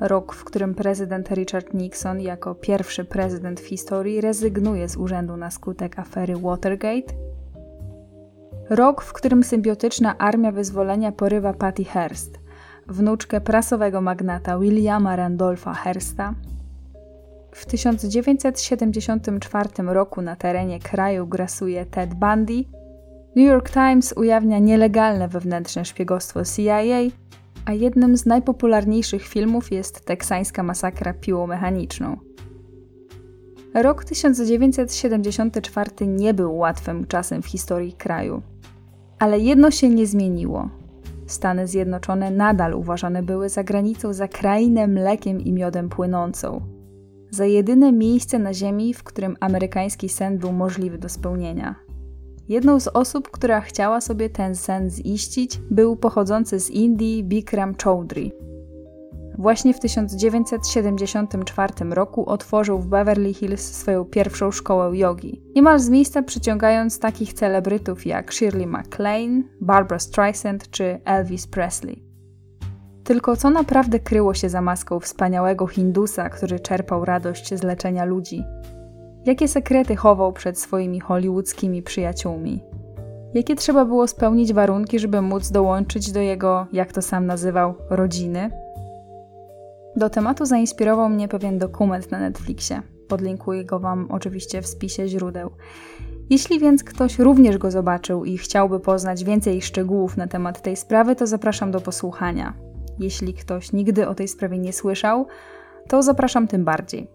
Rok, w którym prezydent Richard Nixon jako pierwszy prezydent w historii rezygnuje z urzędu na skutek afery Watergate. Rok, w którym symbiotyczna Armia Wyzwolenia porywa Patty Hearst, wnuczkę prasowego magnata Williama Randolpha Hearsta. W 1974 roku na terenie kraju grasuje Ted Bundy, New York Times ujawnia nielegalne wewnętrzne szpiegostwo CIA, a jednym z najpopularniejszych filmów jest teksańska masakra piłą mechaniczną. Rok 1974 nie był łatwym czasem w historii kraju. Ale jedno się nie zmieniło. Stany Zjednoczone nadal uważane były za granicą za krainę mlekiem i miodem płynącą. Za jedyne miejsce na Ziemi, w którym amerykański sen był możliwy do spełnienia. Jedną z osób, która chciała sobie ten sen ziścić, był pochodzący z Indii Bikram Choudhury. Właśnie w 1974 roku otworzył w Beverly Hills swoją pierwszą szkołę jogi, niemal z miejsca przyciągając takich celebrytów jak Shirley MacLaine, Barbara Streisand czy Elvis Presley. Tylko co naprawdę kryło się za maską wspaniałego Hindusa, który czerpał radość z leczenia ludzi? Jakie sekrety chował przed swoimi hollywoodzkimi przyjaciółmi? Jakie trzeba było spełnić warunki, żeby móc dołączyć do jego, jak to sam nazywał, rodziny? Do tematu zainspirował mnie pewien dokument na Netflixie. Podlinkuję go Wam oczywiście w spisie źródeł. Jeśli więc ktoś również go zobaczył i chciałby poznać więcej szczegółów na temat tej sprawy, to zapraszam do posłuchania. Jeśli ktoś nigdy o tej sprawie nie słyszał, to zapraszam tym bardziej.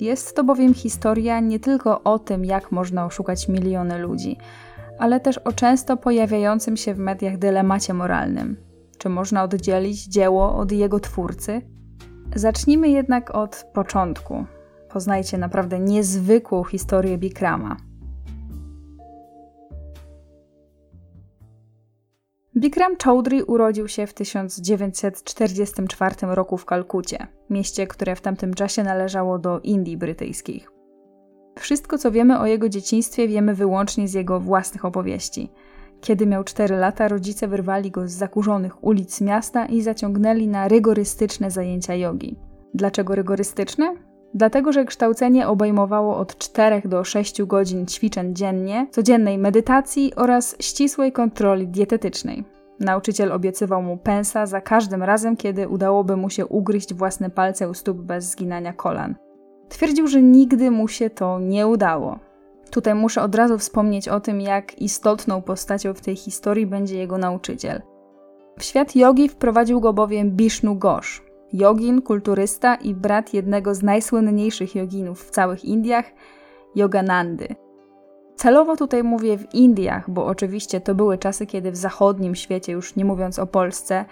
Jest to bowiem historia nie tylko o tym, jak można oszukać miliony ludzi, ale też o często pojawiającym się w mediach dylemacie moralnym. Czy można oddzielić dzieło od jego twórcy? Zacznijmy jednak od początku. Poznajcie naprawdę niezwykłą historię Bikrama. Bikram Chowdhury urodził się w 1944 roku w Kalkucie, mieście, które w tamtym czasie należało do Indii brytyjskich. Wszystko, co wiemy o jego dzieciństwie, wiemy wyłącznie z jego własnych opowieści. Kiedy miał 4 lata, rodzice wyrwali go z zakurzonych ulic miasta i zaciągnęli na rygorystyczne zajęcia jogi. Dlaczego rygorystyczne? Dlatego, że kształcenie obejmowało od 4 do 6 godzin ćwiczeń dziennie, codziennej medytacji oraz ścisłej kontroli dietetycznej. Nauczyciel obiecywał mu pensa za każdym razem, kiedy udałoby mu się ugryźć własne palce u stóp bez zginania kolan. Twierdził, że nigdy mu się to nie udało. Tutaj muszę od razu wspomnieć o tym, jak istotną postacią w tej historii będzie jego nauczyciel. W świat jogi wprowadził go bowiem Bishnu Ghosh, jogin, kulturysta i brat jednego z najsłynniejszych joginów w całych Indiach, Yoganandy. Celowo tutaj mówię w Indiach, bo oczywiście to były czasy, kiedy w zachodnim świecie, już nie mówiąc o Polsce,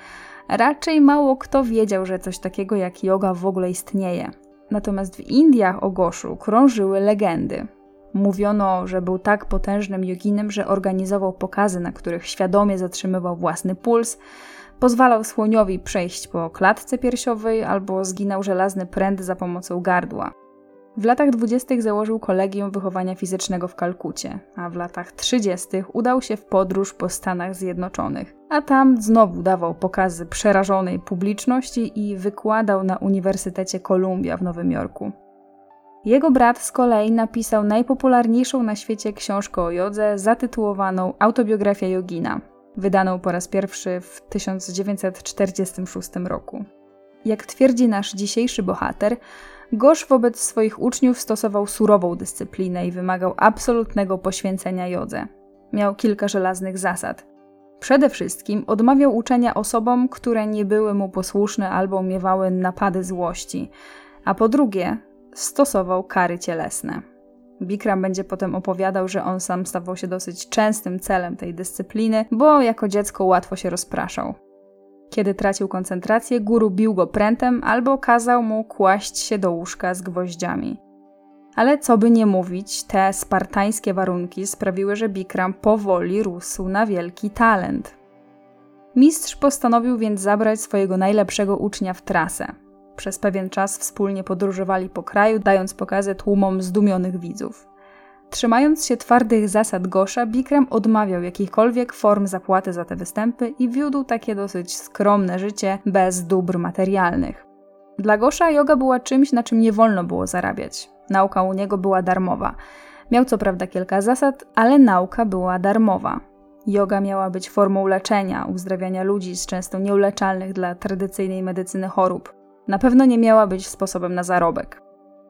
raczej mało kto wiedział, że coś takiego jak yoga w ogóle istnieje. Natomiast w Indiach o Goszu krążyły legendy. Mówiono, że był tak potężnym joginem, że organizował pokazy, na których świadomie zatrzymywał własny puls, pozwalał słoniowi przejść po klatce piersiowej albo zginał żelazny pręt za pomocą gardła. W latach dwudziestych założył Kolegium Wychowania Fizycznego w Kalkucie, a w latach trzydziestych udał się w podróż po Stanach Zjednoczonych, a tam znowu dawał pokazy przerażonej publiczności i wykładał na Uniwersytecie Columbia w Nowym Jorku. Jego brat z kolei napisał najpopularniejszą na świecie książkę o jodze zatytułowaną Autobiografia Jogina, wydaną po raz pierwszy w 1946 roku. Jak twierdzi nasz dzisiejszy bohater, Gosz wobec swoich uczniów stosował surową dyscyplinę i wymagał absolutnego poświęcenia jodze. Miał kilka żelaznych zasad. Przede wszystkim odmawiał uczenia osobom, które nie były mu posłuszne albo miewały napady złości, a po drugie stosował kary cielesne. Bikram będzie potem opowiadał, że on sam stawał się dosyć częstym celem tej dyscypliny, bo jako dziecko łatwo się rozpraszał. Kiedy tracił koncentrację, guru bił go prętem albo kazał mu kłaść się do łóżka z gwoździami. Ale co by nie mówić, te spartańskie warunki sprawiły, że Bikram powoli rósł na wielki talent. Mistrz postanowił więc zabrać swojego najlepszego ucznia w trasę. Przez pewien czas wspólnie podróżowali po kraju, dając pokazy tłumom zdumionych widzów. Trzymając się twardych zasad Gosza, Bikram odmawiał jakichkolwiek form zapłaty za te występy i wiódł takie dosyć skromne życie bez dóbr materialnych. Dla Gosza yoga była czymś, na czym nie wolno było zarabiać. Nauka u niego była darmowa. Miał co prawda kilka zasad, ale nauka była darmowa. Yoga miała być formą leczenia, uzdrawiania ludzi z często nieuleczalnych dla tradycyjnej medycyny chorób. Na pewno nie miała być sposobem na zarobek.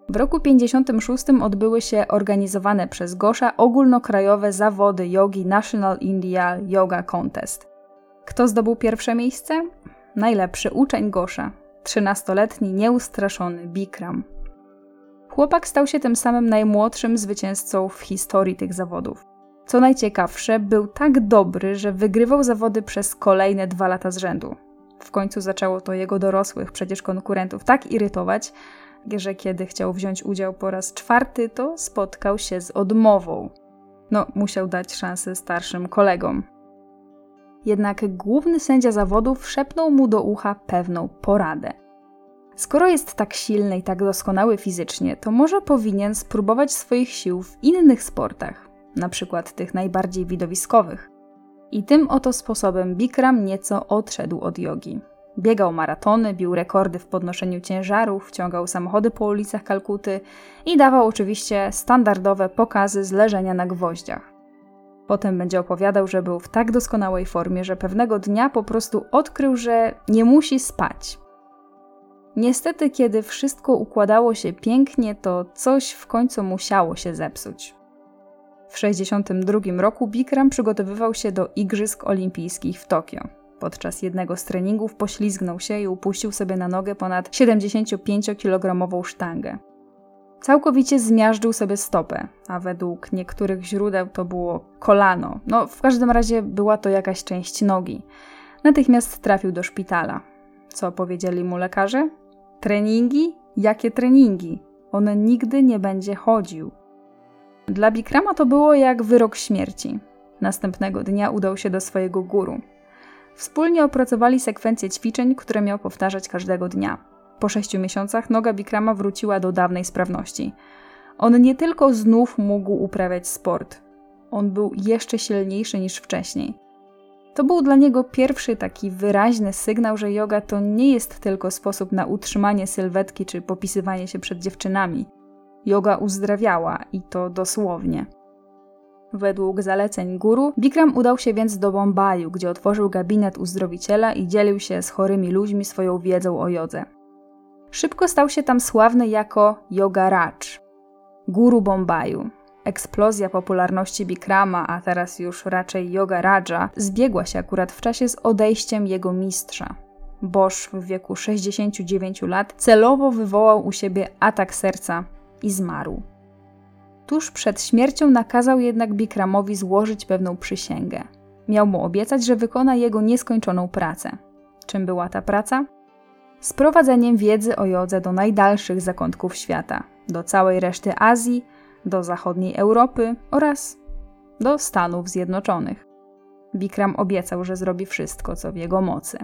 W roku 56 odbyły się organizowane przez Gosza ogólnokrajowe zawody jogi National India Yoga Contest. Kto zdobył pierwsze miejsce? Najlepszy uczeń Gosza, 13-letni nieustraszony Bikram. Chłopak stał się tym samym najmłodszym zwycięzcą w historii tych zawodów. Co najciekawsze, był tak dobry, że wygrywał zawody przez kolejne dwa lata z rzędu. W końcu zaczęło to jego dorosłych przecież konkurentów tak irytować, że kiedy chciał wziąć udział po raz czwarty, to spotkał się z odmową. No, musiał dać szansę starszym kolegom. Jednak główny sędzia zawodów szepnął mu do ucha pewną poradę. Skoro jest tak silny i tak doskonały fizycznie, to może powinien spróbować swoich sił w innych sportach, na przykład tych najbardziej widowiskowych. I tym oto sposobem Bikram nieco odszedł od jogi. Biegał maratony, bił rekordy w podnoszeniu ciężarów, wciągał samochody po ulicach Kalkuty i dawał oczywiście standardowe pokazy z leżenia na gwoździach. Potem będzie opowiadał, że był w tak doskonałej formie, że pewnego dnia po prostu odkrył, że nie musi spać. Niestety, kiedy wszystko układało się pięknie, to coś w końcu musiało się zepsuć. W 1962 roku Bikram przygotowywał się do Igrzysk Olimpijskich w Tokio. Podczas jednego z treningów poślizgnął się i upuścił sobie na nogę ponad 75-kilogramową sztangę. Całkowicie zmiażdżył sobie stopę, a według niektórych źródeł to było kolano. No, w każdym razie była to jakaś część nogi. Natychmiast trafił do szpitala. Co powiedzieli mu lekarze? Treningi? Jakie treningi? On nigdy nie będzie chodził. Dla Bikrama to było jak wyrok śmierci. Następnego dnia udał się do swojego guru. Wspólnie opracowali sekwencję ćwiczeń, które miał powtarzać każdego dnia. Po sześciu miesiącach noga Bikrama wróciła do dawnej sprawności. On nie tylko znów mógł uprawiać sport, on był jeszcze silniejszy niż wcześniej. To był dla niego pierwszy taki wyraźny sygnał, że yoga to nie jest tylko sposób na utrzymanie sylwetki czy popisywanie się przed dziewczynami. Yoga uzdrawiała i to dosłownie. Według zaleceń guru, Bikram udał się więc do Bombaju, gdzie otworzył gabinet uzdrowiciela i dzielił się z chorymi ludźmi swoją wiedzą o jodze. Szybko stał się tam sławny jako Yoga Raj, guru Bombaju. Eksplozja popularności Bikrama, a teraz już raczej Yoga Raja, zbiegła się akurat w czasie z odejściem jego mistrza. Bosch w wieku 69 lat celowo wywołał u siebie atak serca i zmarł. Tuż przed śmiercią nakazał jednak Bikramowi złożyć pewną przysięgę. Miał mu obiecać, że wykona jego nieskończoną pracę. Czym była ta praca? Sprowadzeniem wiedzy o jodze do najdalszych zakątków świata, do całej reszty Azji, do zachodniej Europy oraz do Stanów Zjednoczonych. Bikram obiecał, że zrobi wszystko, co w jego mocy.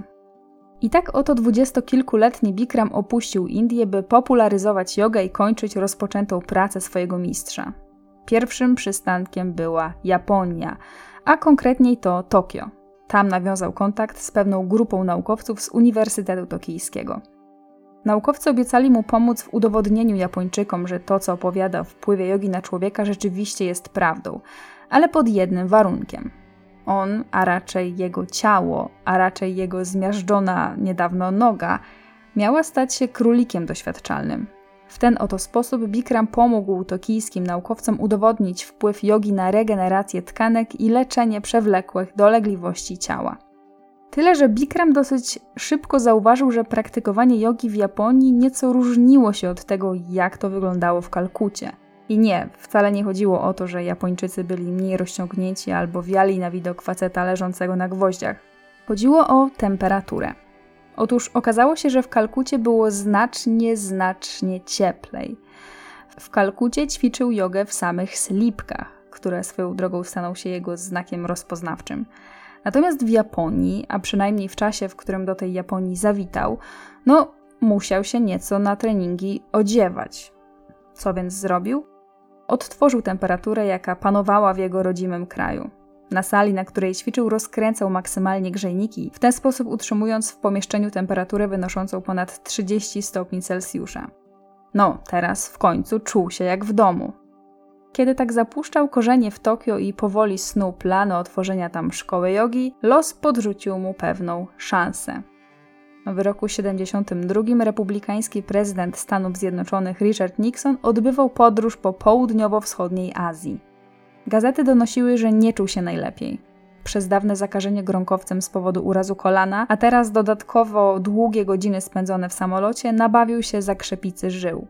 I tak oto dwudziestokilkuletni Bikram opuścił Indię, by popularyzować jogę i kończyć rozpoczętą pracę swojego mistrza. Pierwszym przystankiem była Japonia, a konkretniej to Tokio. Tam nawiązał kontakt z pewną grupą naukowców z Uniwersytetu Tokijskiego. Naukowcy obiecali mu pomóc w udowodnieniu Japończykom, że to, co opowiada o wpływie jogi na człowieka, rzeczywiście jest prawdą, ale pod jednym warunkiem – on, a raczej jego ciało, a raczej jego zmiażdżona niedawno noga, miała stać się królikiem doświadczalnym. W ten oto sposób Bikram pomógł tokijskim naukowcom udowodnić wpływ jogi na regenerację tkanek i leczenie przewlekłych dolegliwości ciała. Tyle, że Bikram dosyć szybko zauważył, że praktykowanie jogi w Japonii nieco różniło się od tego, jak to wyglądało w Kalkucie – i nie, wcale nie chodziło o to, że Japończycy byli mniej rozciągnięci albo wiali na widok faceta leżącego na gwoździach. Chodziło o temperaturę. Otóż okazało się, że w Kalkucie było znacznie, znacznie cieplej. W Kalkucie ćwiczył jogę w samych slipkach, które swoją drogą staną się jego znakiem rozpoznawczym. Natomiast w Japonii, a przynajmniej w czasie, w którym do tej Japonii zawitał, no musiał się nieco na treningi odziewać. Co więc zrobił? Odtworzył temperaturę, jaka panowała w jego rodzimym kraju. Na sali, na której ćwiczył, rozkręcał maksymalnie grzejniki, w ten sposób utrzymując w pomieszczeniu temperaturę wynoszącą ponad 30 stopni Celsjusza. No, teraz w końcu czuł się jak w domu. Kiedy tak zapuszczał korzenie w Tokio i powoli snuł plany otworzenia tam szkoły jogi, los podrzucił mu pewną szansę. W roku 72 republikański prezydent Stanów Zjednoczonych Richard Nixon odbywał podróż po południowo-wschodniej Azji. Gazety donosiły, że nie czuł się najlepiej. Przez dawne zakażenie gronkowcem z powodu urazu kolana, a teraz dodatkowo długie godziny spędzone w samolocie, nabawił się zakrzepicy żył.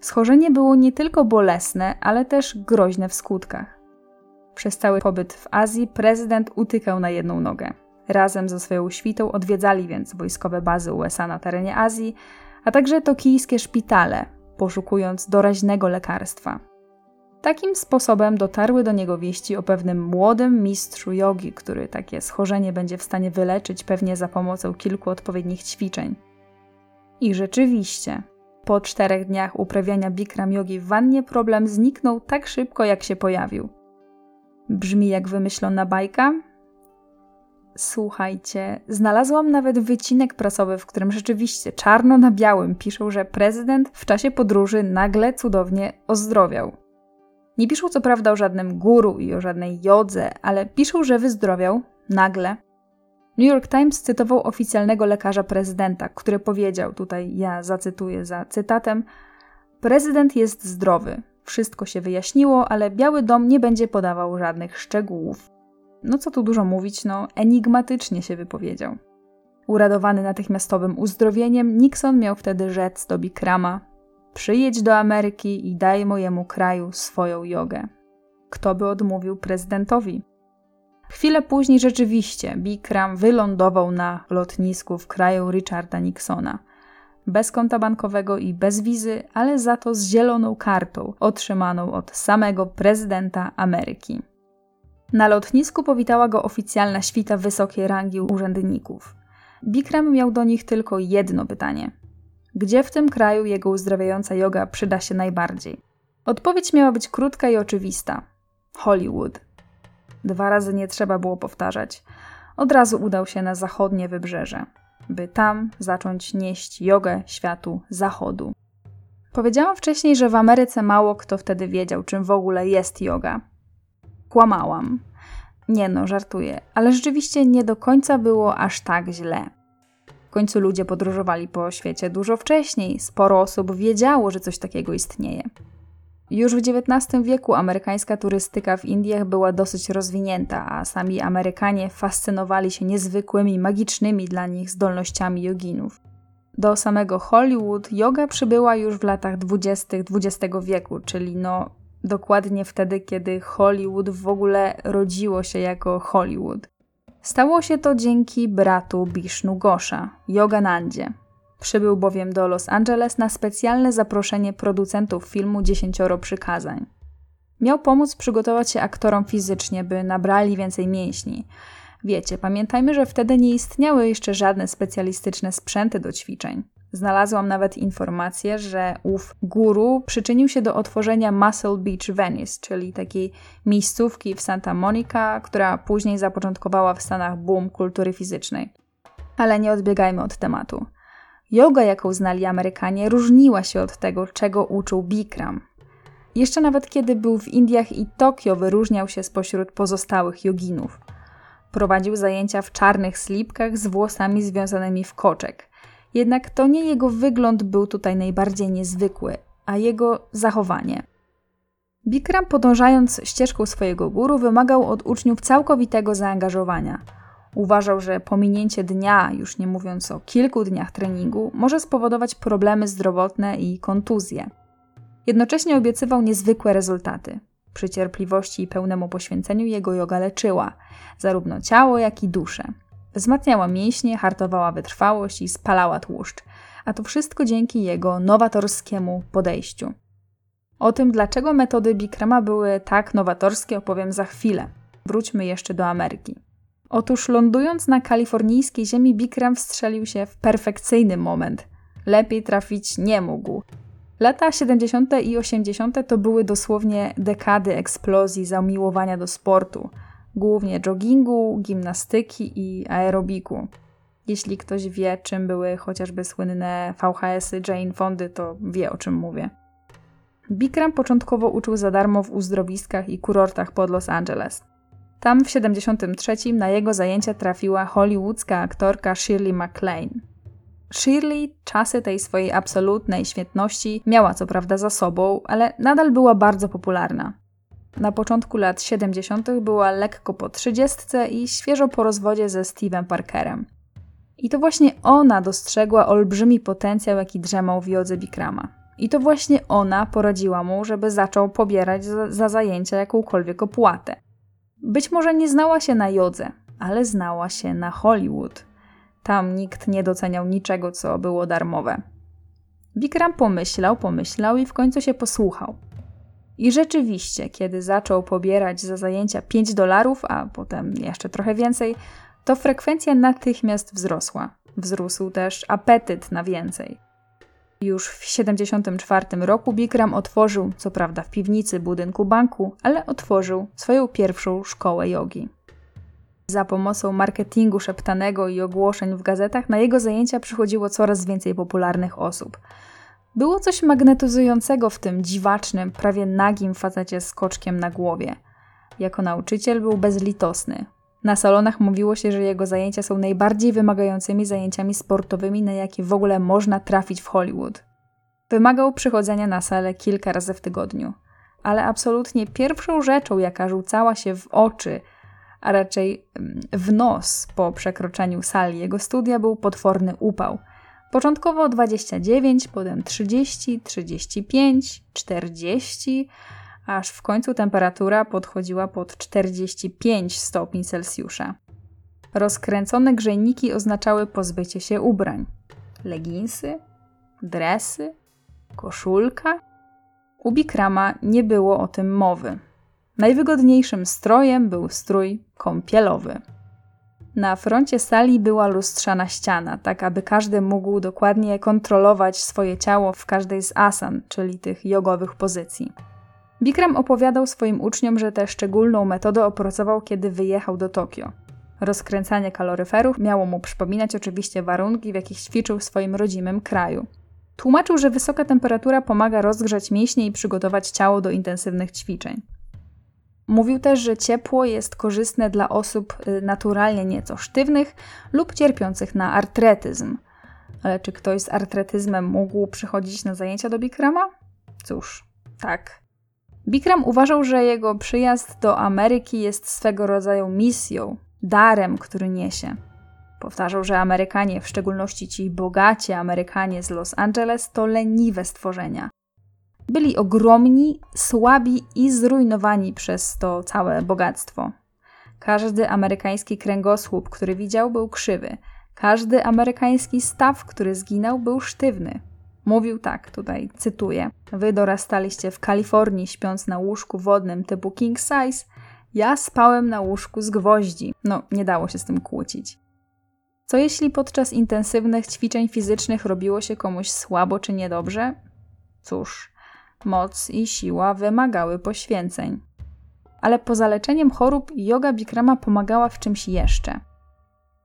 Schorzenie było nie tylko bolesne, ale też groźne w skutkach. Przez cały pobyt w Azji prezydent utykał na jedną nogę. Razem ze swoją świtą odwiedzali więc wojskowe bazy USA na terenie Azji, a także tokijskie szpitale, poszukując doraźnego lekarstwa. Takim sposobem dotarły do niego wieści o pewnym młodym mistrzu jogi, który takie schorzenie będzie w stanie wyleczyć pewnie za pomocą kilku odpowiednich ćwiczeń. I rzeczywiście, po czterech dniach uprawiania Bikram jogi w wannie problem zniknął tak szybko, jak się pojawił. Brzmi jak wymyślona bajka? Słuchajcie, znalazłam nawet wycinek prasowy, w którym rzeczywiście czarno na białym piszą, że prezydent w czasie podróży nagle cudownie ozdrowiał. Nie piszą co prawda o żadnym guru i o żadnej jodze, ale piszą, że wyzdrowiał nagle. New York Times cytował oficjalnego lekarza prezydenta, który powiedział, tutaj ja zacytuję za cytatem: Prezydent jest zdrowy. Wszystko się wyjaśniło, ale Biały Dom nie będzie podawał żadnych szczegółów. No co tu dużo mówić, no enigmatycznie się wypowiedział. Uradowany natychmiastowym uzdrowieniem, Nixon miał wtedy rzec do Bikrama: Przyjedź do Ameryki i daj mojemu kraju swoją jogę. Kto by odmówił prezydentowi? Chwilę później rzeczywiście Bikram wylądował na lotnisku w kraju Richarda Nixona. Bez konta bankowego i bez wizy, ale za to z zieloną kartą otrzymaną od samego prezydenta Ameryki. Na lotnisku powitała go oficjalna świta wysokiej rangi urzędników. Bikram miał do nich tylko jedno pytanie: gdzie w tym kraju jego uzdrawiająca yoga przyda się najbardziej? Odpowiedź miała być krótka i oczywista: Hollywood. Dwa razy nie trzeba było powtarzać. Od razu udał się na zachodnie wybrzeże, by tam zacząć nieść jogę światu zachodu. Powiedziałam wcześniej, że w Ameryce mało kto wtedy wiedział, czym w ogóle jest yoga. Kłamałam. Nie no, żartuję, ale rzeczywiście nie do końca było aż tak źle. W końcu ludzie podróżowali po świecie dużo wcześniej, sporo osób wiedziało, że coś takiego istnieje. Już w XIX wieku amerykańska turystyka w Indiach była dosyć rozwinięta, a sami Amerykanie fascynowali się niezwykłymi, magicznymi dla nich zdolnościami joginów. Do samego Hollywood yoga przybyła już w latach dwudziestych XX wieku, czyli no dokładnie wtedy, kiedy Hollywood w ogóle rodziło się jako Hollywood. Stało się to dzięki bratu Bishnu Gosha, Yoganandzie. Przybył bowiem do Los Angeles na specjalne zaproszenie producentów filmu Dziesięcioro Przykazań. Miał pomóc przygotować się aktorom fizycznie, by nabrali więcej mięśni. Wiecie, pamiętajmy, że wtedy nie istniały jeszcze żadne specjalistyczne sprzęty do ćwiczeń. Znalazłam nawet informację, że ów guru przyczynił się do otworzenia Muscle Beach Venice, czyli takiej miejscówki w Santa Monica, która później zapoczątkowała w Stanach boom kultury fizycznej. Ale nie odbiegajmy od tematu. Yoga, jaką znali Amerykanie, różniła się od tego, czego uczył Bikram. Jeszcze nawet kiedy był w Indiach i Tokio, wyróżniał się spośród pozostałych joginów. Prowadził zajęcia w czarnych slipkach z włosami związanymi w koczek. Jednak to nie jego wygląd był tutaj najbardziej niezwykły, a jego zachowanie. Bikram, podążając ścieżką swojego guru, wymagał od uczniów całkowitego zaangażowania. Uważał, że pominięcie dnia, już nie mówiąc o kilku dniach treningu, może spowodować problemy zdrowotne i kontuzje. Jednocześnie obiecywał niezwykłe rezultaty. Przy cierpliwości i pełnemu poświęceniu jego joga leczyła, zarówno ciało, jak i duszę. Wzmacniała mięśnie, hartowała wytrwałość i spalała tłuszcz. A to wszystko dzięki jego nowatorskiemu podejściu. O tym, dlaczego metody Bikrama były tak nowatorskie, opowiem za chwilę. Wróćmy jeszcze do Ameryki. Otóż lądując na kalifornijskiej ziemi, Bikram wstrzelił się w perfekcyjny moment. Lepiej trafić nie mógł. Lata 70. i 80. to były dosłownie dekady eksplozji zamiłowania do sportu, głównie joggingu, gimnastyki i aerobiku. Jeśli ktoś wie, czym były chociażby słynne VHS-y Jane Fondy, to wie o czym mówię. Bikram początkowo uczył za darmo w uzdrowiskach i kurortach pod Los Angeles. Tam w 73 na jego zajęcia trafiła hollywoodzka aktorka Shirley MacLaine. Shirley czasy tej swojej absolutnej świetności miała co prawda za sobą, ale nadal była bardzo popularna. Na początku lat 70. była lekko po trzydziestce i świeżo po rozwodzie ze Steve'em Parkerem. I to właśnie ona dostrzegła olbrzymi potencjał, jaki drzemał w jodze Bikrama. I to właśnie ona poradziła mu, żeby zaczął pobierać za, za zajęcia jakąkolwiek opłatę. Być może nie znała się na jodze, ale znała się na Hollywood. Tam nikt nie doceniał niczego, co było darmowe. Bikram pomyślał, pomyślał i w końcu się posłuchał. I rzeczywiście, kiedy zaczął pobierać za zajęcia 5 dolarów, a potem jeszcze trochę więcej, to frekwencja natychmiast wzrosła. Wzrósł też apetyt na więcej. Już w 1974 roku Bikram otworzył, co prawda w piwnicy budynku banku, ale otworzył swoją pierwszą szkołę jogi. Za pomocą marketingu szeptanego i ogłoszeń w gazetach na jego zajęcia przychodziło coraz więcej popularnych osób. Było coś magnetyzującego w tym dziwacznym, prawie nagim facecie z koczkiem na głowie. Jako nauczyciel był bezlitosny. Na salonach mówiło się, że jego zajęcia są najbardziej wymagającymi zajęciami sportowymi, na jakie w ogóle można trafić w Hollywood. Wymagał przychodzenia na salę kilka razy w tygodniu, ale absolutnie pierwszą rzeczą, jaka rzucała się w oczy, a raczej mm, w nos po przekroczeniu sali jego studia, był potworny upał. Początkowo 29, potem 30, 35, 40, aż w końcu temperatura podchodziła pod 45 stopni Celsjusza. Rozkręcone grzejniki oznaczały pozbycie się ubrań. Leginsy, dresy, koszulka. U Bikrama nie było o tym mowy. Najwygodniejszym strojem był strój kąpielowy. Na froncie sali była lustrzana ściana, tak aby każdy mógł dokładnie kontrolować swoje ciało w każdej z asan, czyli tych jogowych pozycji. Bikram opowiadał swoim uczniom, że tę szczególną metodę opracował, kiedy wyjechał do Tokio. Rozkręcanie kaloryferów miało mu przypominać oczywiście warunki, w jakich ćwiczył w swoim rodzimym kraju. Tłumaczył, że wysoka temperatura pomaga rozgrzać mięśnie i przygotować ciało do intensywnych ćwiczeń. Mówił też, że ciepło jest korzystne dla osób y, naturalnie nieco sztywnych lub cierpiących na artretyzm. Ale czy ktoś z artretyzmem mógł przychodzić na zajęcia do Bikrama? Cóż, tak. Bikram uważał, że jego przyjazd do Ameryki jest swego rodzaju misją, darem, który niesie. Powtarzał, że Amerykanie, w szczególności ci bogaci Amerykanie z Los Angeles, to leniwe stworzenia. Byli ogromni, słabi i zrujnowani przez to całe bogactwo. Każdy amerykański kręgosłup, który widział, był krzywy. Każdy amerykański staw, który zginął, był sztywny. Mówił tak, tutaj cytuję: Wy dorastaliście w Kalifornii, śpiąc na łóżku wodnym typu king size. Ja spałem na łóżku z gwoździ. No, nie dało się z tym kłócić. Co jeśli podczas intensywnych ćwiczeń fizycznych robiło się komuś słabo czy niedobrze? Cóż, moc i siła wymagały poświęceń. Ale poza leczeniem chorób, yoga Bikrama pomagała w czymś jeszcze.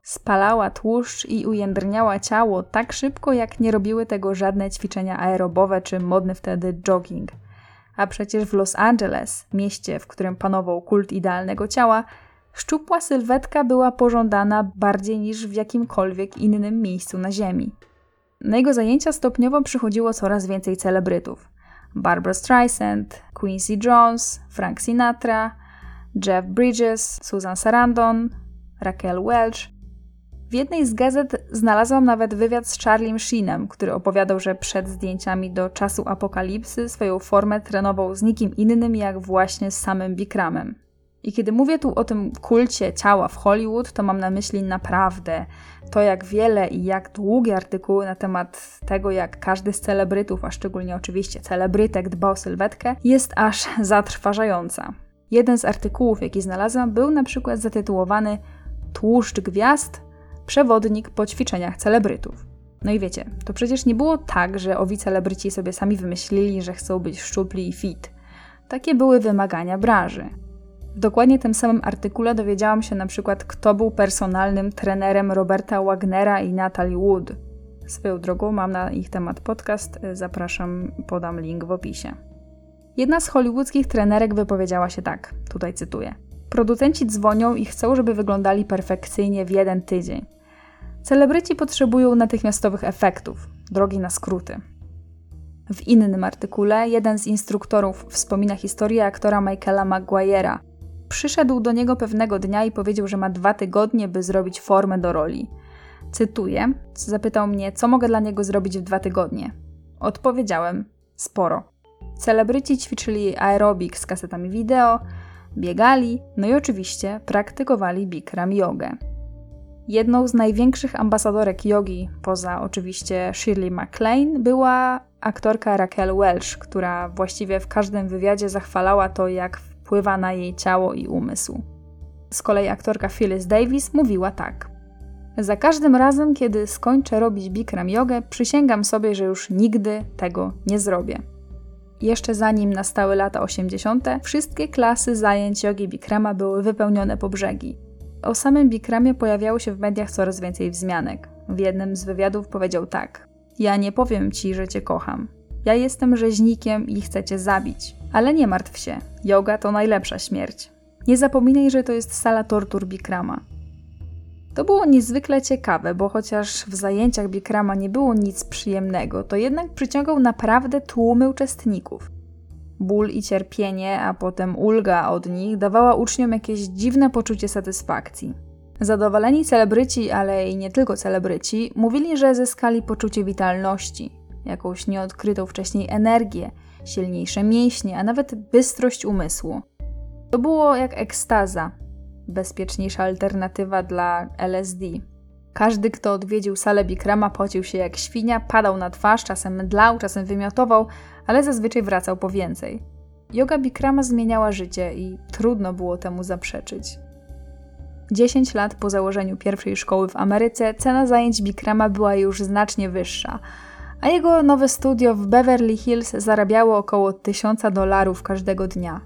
Spalała tłuszcz i ujędrniała ciało tak szybko, jak nie robiły tego żadne ćwiczenia aerobowe czy modny wtedy jogging. A przecież w Los Angeles, mieście, w którym panował kult idealnego ciała, szczupła sylwetka była pożądana bardziej niż w jakimkolwiek innym miejscu na Ziemi. Na jego zajęcia stopniowo przychodziło coraz więcej celebrytów. Barbara Streisand, Quincy Jones, Frank Sinatra, Jeff Bridges, Susan Sarandon, Raquel Welch. W jednej z gazet znalazłam nawet wywiad z Charliem Sheenem, który opowiadał, że przed zdjęciami do czasu apokalipsy swoją formę trenował z nikim innym jak właśnie z samym Bikramem. I kiedy mówię tu o tym kulcie ciała w Hollywood, to mam na myśli naprawdę to, jak wiele i jak długie artykuły na temat tego, jak każdy z celebrytów, a szczególnie oczywiście celebrytek dba o sylwetkę, jest aż zatrważająca. Jeden z artykułów, jaki znalazłam, był na przykład zatytułowany Tłuszcz gwiazd przewodnik po ćwiczeniach celebrytów. No i wiecie, to przecież nie było tak, że owi celebryci sobie sami wymyślili, że chcą być szczupli i fit. Takie były wymagania branży. W dokładnie tym samym artykule dowiedziałam się na przykład, kto był personalnym trenerem Roberta Wagnera i Natalie Wood. Swoją drogą mam na ich temat podcast, zapraszam, podam link w opisie. Jedna z hollywoodzkich trenerek wypowiedziała się tak, tutaj cytuję. Producenci dzwonią i chcą, żeby wyglądali perfekcyjnie w jeden tydzień. Celebryci potrzebują natychmiastowych efektów, drogi na skróty. W innym artykule jeden z instruktorów wspomina historię aktora Michaela Maguire'a. Przyszedł do niego pewnego dnia i powiedział, że ma dwa tygodnie, by zrobić formę do roli. Cytuję, zapytał mnie, co mogę dla niego zrobić w dwa tygodnie. Odpowiedziałem, sporo. Celebryci ćwiczyli aerobik z kasetami wideo, biegali, no i oczywiście praktykowali Bikram jogę. Jedną z największych ambasadorek jogi, poza oczywiście Shirley MacLaine, była aktorka Raquel Welch, która właściwie w każdym wywiadzie zachwalała to, jak wpływa na jej ciało i umysł. Z kolei aktorka Phyllis Davis mówiła tak. Za każdym razem, kiedy skończę robić Bikram jogę, przysięgam sobie, że już nigdy tego nie zrobię. Jeszcze zanim nastały lata 80., wszystkie klasy zajęć jogi Bikrama były wypełnione po brzegi. O samym Bikramie pojawiało się w mediach coraz więcej wzmianek. W jednym z wywiadów powiedział tak: Ja nie powiem ci, że cię kocham. Ja jestem rzeźnikiem i chcę cię zabić. Ale nie martw się, yoga to najlepsza śmierć. Nie zapominaj, że to jest sala tortur Bikrama. To było niezwykle ciekawe, bo chociaż w zajęciach Bikrama nie było nic przyjemnego, to jednak przyciągał naprawdę tłumy uczestników. Ból i cierpienie, a potem ulga od nich dawała uczniom jakieś dziwne poczucie satysfakcji. Zadowoleni celebryci, ale i nie tylko celebryci, mówili, że zyskali poczucie witalności, jakąś nieodkrytą wcześniej energię, silniejsze mięśnie, a nawet bystrość umysłu. To było jak ekstaza, bezpieczniejsza alternatywa dla LSD. Każdy, kto odwiedził salę Bikrama, pocił się jak świnia, padał na twarz, czasem mdlał, czasem wymiotował, ale zazwyczaj wracał po więcej. Yoga Bikrama zmieniała życie i trudno było temu zaprzeczyć. 10 lat po założeniu pierwszej szkoły w Ameryce cena zajęć Bikrama była już znacznie wyższa, a jego nowe studio w Beverly Hills zarabiało około 1000 dolarów każdego dnia.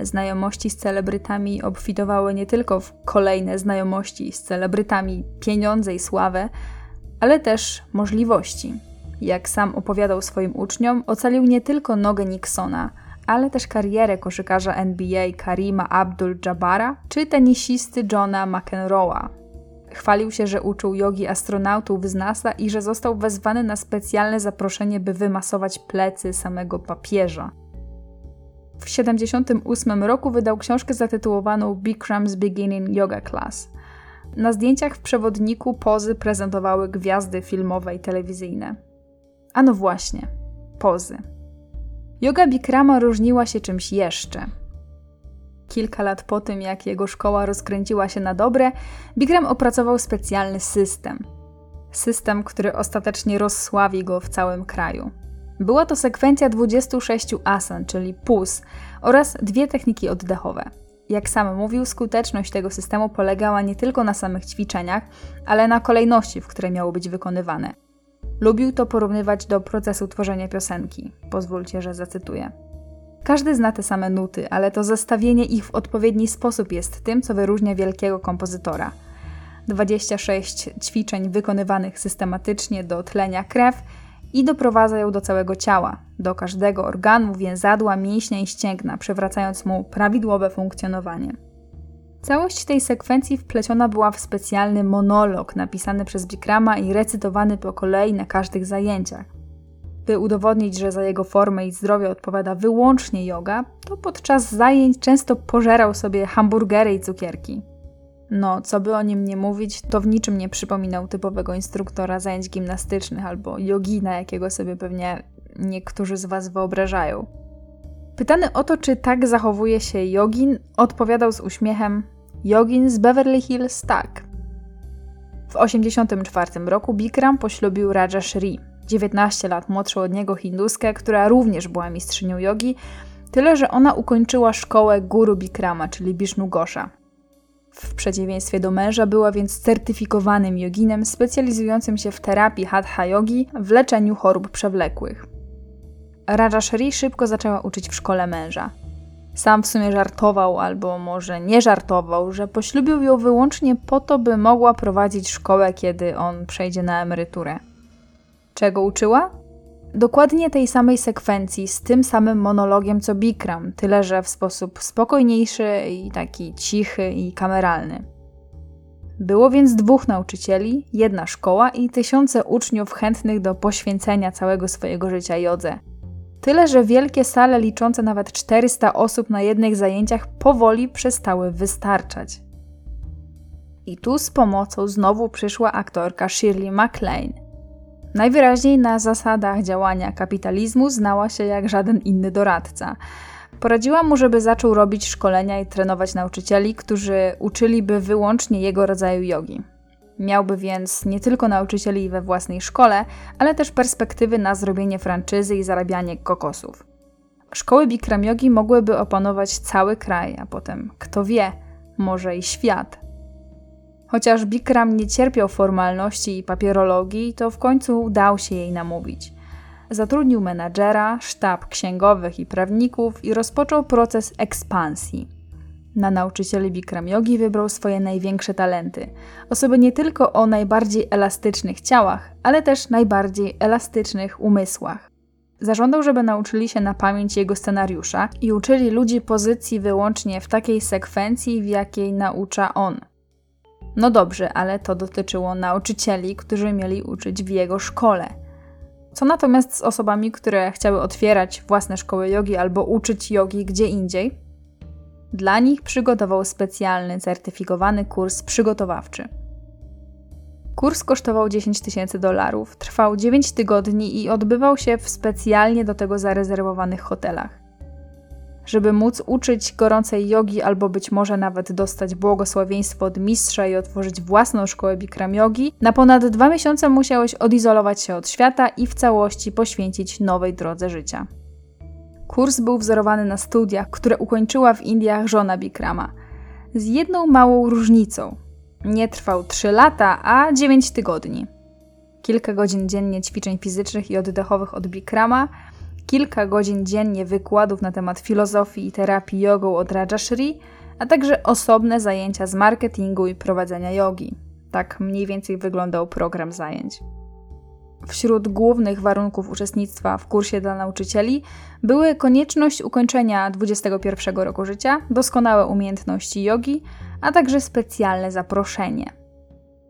Znajomości z celebrytami obfitowały nie tylko w kolejne znajomości z celebrytami, pieniądze i sławę, ale też możliwości. Jak sam opowiadał swoim uczniom, ocalił nie tylko nogę Nixona, ale też karierę koszykarza NBA Karima Abdul-Jabara czy tenisisty Johna McEnroe'a. Chwalił się, że uczył jogi astronautów z NASA i że został wezwany na specjalne zaproszenie, by wymasować plecy samego papieża. W 1978 roku wydał książkę zatytułowaną Bikram's Beginning Yoga Class. Na zdjęciach w przewodniku pozy prezentowały gwiazdy filmowe i telewizyjne. A no właśnie, pozy. Yoga Bikrama różniła się czymś jeszcze. Kilka lat po tym, jak jego szkoła rozkręciła się na dobre, Bikram opracował specjalny system. System, który ostatecznie rozsławi go w całym kraju. Była to sekwencja 26 asan, czyli pus, oraz dwie techniki oddechowe. Jak sam mówił, skuteczność tego systemu polegała nie tylko na samych ćwiczeniach, ale na kolejności, w której miało być wykonywane. Lubił to porównywać do procesu tworzenia piosenki. Pozwólcie, że zacytuję. Każdy zna te same nuty, ale to zestawienie ich w odpowiedni sposób jest tym, co wyróżnia wielkiego kompozytora. 26 ćwiczeń wykonywanych systematycznie do tlenia krew i doprowadza ją do całego ciała, do każdego organu, więzadła, mięśnia i ścięgna, przywracając mu prawidłowe funkcjonowanie. Całość tej sekwencji wpleciona była w specjalny monolog napisany przez Bikrama i recytowany po kolei na każdych zajęciach. By udowodnić, że za jego formę i zdrowie odpowiada wyłącznie yoga, to podczas zajęć często pożerał sobie hamburgery i cukierki. No, co by o nim nie mówić, to w niczym nie przypominał typowego instruktora zajęć gimnastycznych albo jogina, jakiego sobie pewnie niektórzy z Was wyobrażają. Pytany o to, czy tak zachowuje się jogin, odpowiadał z uśmiechem: Jogin z Beverly Hills tak. W 1984 roku Bikram poślubił Raja Shri, 19 lat młodszą od niego hinduskę, która również była mistrzynią jogi, tyle że ona ukończyła szkołę Guru Bikrama, czyli Bishnu Gosha. W przeciwieństwie do męża była więc certyfikowanym joginem specjalizującym się w terapii hatha yogi, w leczeniu chorób przewlekłych. Raja Shri szybko zaczęła uczyć w szkole męża. Sam w sumie żartował, albo może nie żartował, że poślubił ją wyłącznie po to, by mogła prowadzić szkołę, kiedy on przejdzie na emeryturę. Czego uczyła? Dokładnie tej samej sekwencji, z tym samym monologiem co Bikram, tyle że w sposób spokojniejszy i taki cichy i kameralny. Było więc dwóch nauczycieli, jedna szkoła i tysiące uczniów chętnych do poświęcenia całego swojego życia jodze. Tyle, że wielkie sale liczące nawet 400 osób na jednych zajęciach powoli przestały wystarczać. I tu z pomocą znowu przyszła aktorka Shirley MacLaine. Najwyraźniej na zasadach działania kapitalizmu znała się jak żaden inny doradca. Poradziła mu, żeby zaczął robić szkolenia i trenować nauczycieli, którzy uczyliby wyłącznie jego rodzaju jogi. Miałby więc nie tylko nauczycieli we własnej szkole, ale też perspektywy na zrobienie franczyzy i zarabianie kokosów. Szkoły Bikram Yogi mogłyby opanować cały kraj, a potem, kto wie, może i świat. Chociaż Bikram nie cierpiał formalności i papierologii, to w końcu udał się jej namówić. Zatrudnił menadżera, sztab księgowych i prawników i rozpoczął proces ekspansji. Na nauczycieli Bikram Yogi wybrał swoje największe talenty. Osoby nie tylko o najbardziej elastycznych ciałach, ale też najbardziej elastycznych umysłach. Zażądał, żeby nauczyli się na pamięć jego scenariusza i uczyli ludzi pozycji wyłącznie w takiej sekwencji, w jakiej naucza on. No dobrze, ale to dotyczyło nauczycieli, którzy mieli uczyć w jego szkole. Co natomiast z osobami, które chciały otwierać własne szkoły jogi albo uczyć jogi gdzie indziej? Dla nich przygotował specjalny, certyfikowany kurs przygotowawczy. Kurs kosztował 10 tysięcy dolarów, trwał 9 tygodni i odbywał się w specjalnie do tego zarezerwowanych hotelach. Żeby móc uczyć gorącej jogi albo być może nawet dostać błogosławieństwo od mistrza i otworzyć własną szkołę Bikram Yogi, na ponad dwa miesiące musiałeś odizolować się od świata i w całości poświęcić nowej drodze życia. Kurs był wzorowany na studiach, które ukończyła w Indiach żona Bikrama. Z jedną małą różnicą. Nie trwał 3 lata, a 9 tygodni. Kilka godzin dziennie ćwiczeń fizycznych i oddechowych od Bikrama, kilka godzin dziennie wykładów na temat filozofii i terapii jogą od Rajashri, a także osobne zajęcia z marketingu i prowadzenia jogi. Tak mniej więcej wyglądał program zajęć. Wśród głównych warunków uczestnictwa w kursie dla nauczycieli były konieczność ukończenia 21 roku życia, doskonałe umiejętności jogi, a także specjalne zaproszenie.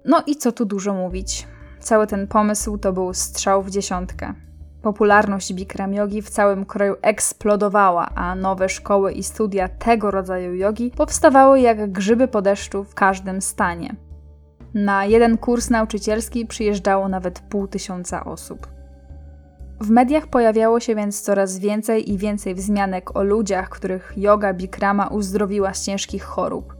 No i co tu dużo mówić. Cały ten pomysł to był strzał w dziesiątkę. Popularność Bikram jogi w całym kraju eksplodowała, a nowe szkoły i studia tego rodzaju jogi powstawały jak grzyby po deszczu w każdym stanie. Na jeden kurs nauczycielski przyjeżdżało nawet pół tysiąca osób. W mediach pojawiało się więc coraz więcej i więcej wzmianek o ludziach, których yoga Bikrama uzdrowiła z ciężkich chorób.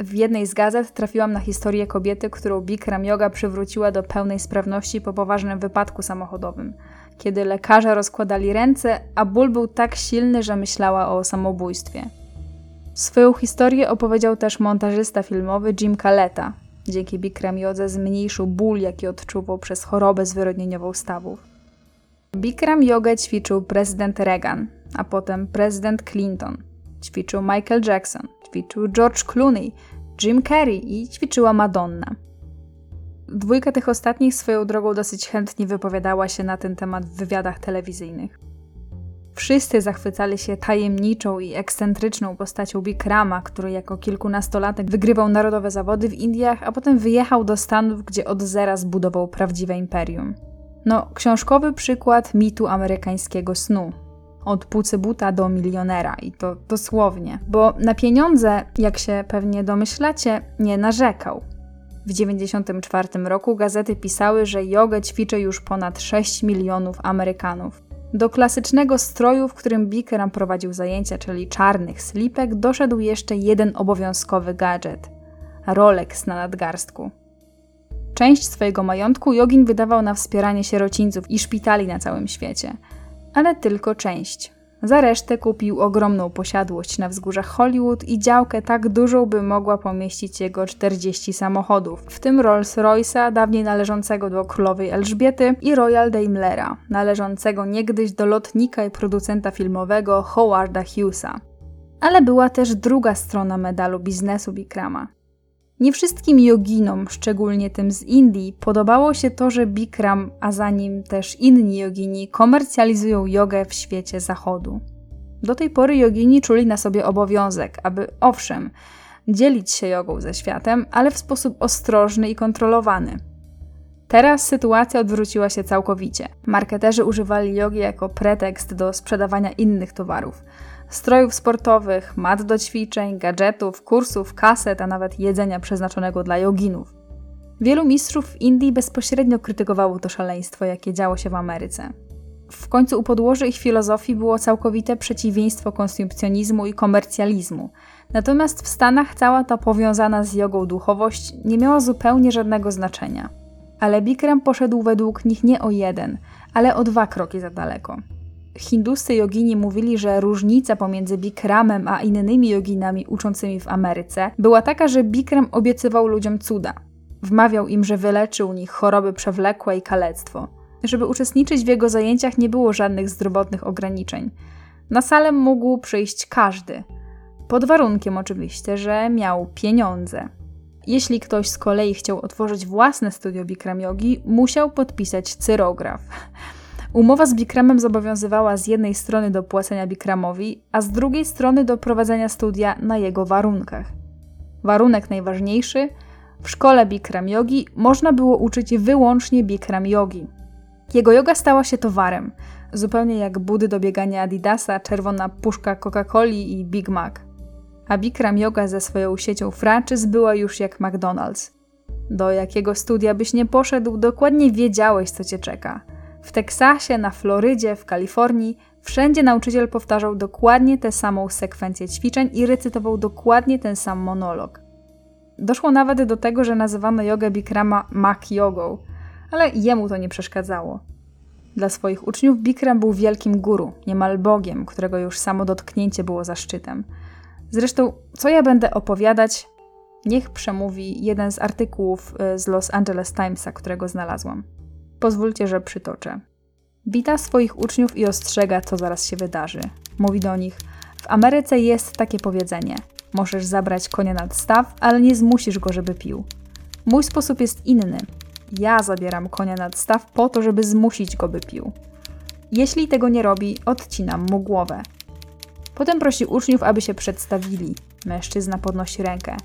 W jednej z gazet trafiłam na historię kobiety, którą Bikram yoga przywróciła do pełnej sprawności po poważnym wypadku samochodowym, kiedy lekarze rozkładali ręce, a ból był tak silny, że myślała o samobójstwie. Swoją historię opowiedział też montażysta filmowy Jim Caleta, Dzięki Bikram Jodze zmniejszył ból, jaki odczuwał przez chorobę zwyrodnieniową stawów. Bikram jogę ćwiczył prezydent Reagan, a potem prezydent Clinton. Ćwiczył Michael Jackson, ćwiczył George Clooney, Jim Carrey i ćwiczyła Madonna. Dwójka tych ostatnich swoją drogą dosyć chętnie wypowiadała się na ten temat w wywiadach telewizyjnych. Wszyscy zachwycali się tajemniczą i ekscentryczną postacią Bikrama, który jako kilkunastolatek wygrywał narodowe zawody w Indiach, a potem wyjechał do Stanów, gdzie od zera zbudował prawdziwe imperium. No, książkowy przykład mitu amerykańskiego snu. Od buta do milionera i to dosłownie, bo na pieniądze, jak się pewnie domyślacie, nie narzekał. W 1994 roku gazety pisały, że jogę ćwiczy już ponad 6 milionów Amerykanów. Do klasycznego stroju, w którym Bikram prowadził zajęcia, czyli czarnych slipek, doszedł jeszcze jeden obowiązkowy gadżet Rolex na nadgarstku. Część swojego majątku Jogin wydawał na wspieranie sierocińców i szpitali na całym świecie, ale tylko część. Za resztę kupił ogromną posiadłość na wzgórzach Hollywood i działkę tak dużą, by mogła pomieścić jego 40 samochodów, w tym Rolls-Royce'a, dawniej należącego do królowej Elżbiety, i Royal Daimlera, należącego niegdyś do lotnika i producenta filmowego Howarda Hughesa. Ale była też druga strona medalu biznesu Bikrama. Nie wszystkim joginom, szczególnie tym z Indii, podobało się to, że Bikram, a za nim też inni jogini, komercjalizują jogę w świecie zachodu. Do tej pory jogini czuli na sobie obowiązek, aby owszem, dzielić się jogą ze światem, ale w sposób ostrożny i kontrolowany. Teraz sytuacja odwróciła się całkowicie. Marketerzy używali jogi jako pretekst do sprzedawania innych towarów strojów sportowych, mat do ćwiczeń, gadżetów, kursów, kaset, a nawet jedzenia przeznaczonego dla joginów. Wielu mistrzów w Indii bezpośrednio krytykowało to szaleństwo, jakie działo się w Ameryce. W końcu u podłoży ich filozofii było całkowite przeciwieństwo konsumpcjonizmu i komercjalizmu. Natomiast w Stanach cała ta powiązana z jogą duchowość nie miała zupełnie żadnego znaczenia. Ale Bikram poszedł według nich nie o jeden, ale o dwa kroki za daleko. Hinduscy jogini mówili, że różnica pomiędzy Bikramem a innymi joginami uczącymi w Ameryce była taka, że Bikram obiecywał ludziom cuda. Wmawiał im, że wyleczy u nich choroby przewlekłe i kalectwo. Żeby uczestniczyć w jego zajęciach nie było żadnych zdrowotnych ograniczeń. Na salę mógł przyjść każdy. Pod warunkiem oczywiście, że miał pieniądze. Jeśli ktoś z kolei chciał otworzyć własne studio Bikram Yogi, musiał podpisać cyrograf. Umowa z Bikramem zobowiązywała z jednej strony do płacenia Bikramowi, a z drugiej strony do prowadzenia studia na jego warunkach. Warunek najważniejszy w szkole Bikram Yogi można było uczyć wyłącznie Bikram Yogi. Jego yoga stała się towarem, zupełnie jak budy do biegania Adidasa, czerwona puszka Coca-Coli i Big Mac. A Bikram Yoga ze swoją siecią franczyz była już jak McDonald's. Do jakiego studia byś nie poszedł, dokładnie wiedziałeś, co cię czeka – w Teksasie, na Florydzie, w Kalifornii, wszędzie nauczyciel powtarzał dokładnie tę samą sekwencję ćwiczeń i recytował dokładnie ten sam monolog. Doszło nawet do tego, że nazywano jogę Bikrama mak jogą, ale jemu to nie przeszkadzało. Dla swoich uczniów Bikram był wielkim guru, niemal bogiem, którego już samo dotknięcie było zaszczytem. Zresztą, co ja będę opowiadać, niech przemówi jeden z artykułów y, z Los Angeles Timesa, którego znalazłam. Pozwólcie, że przytoczę. Wita swoich uczniów i ostrzega, co zaraz się wydarzy. Mówi do nich: W Ameryce jest takie powiedzenie: Możesz zabrać konia nad staw, ale nie zmusisz go, żeby pił. Mój sposób jest inny. Ja zabieram konia nad staw po to, żeby zmusić go, by pił. Jeśli tego nie robi, odcinam mu głowę. Potem prosi uczniów, aby się przedstawili. Mężczyzna podnosi rękę.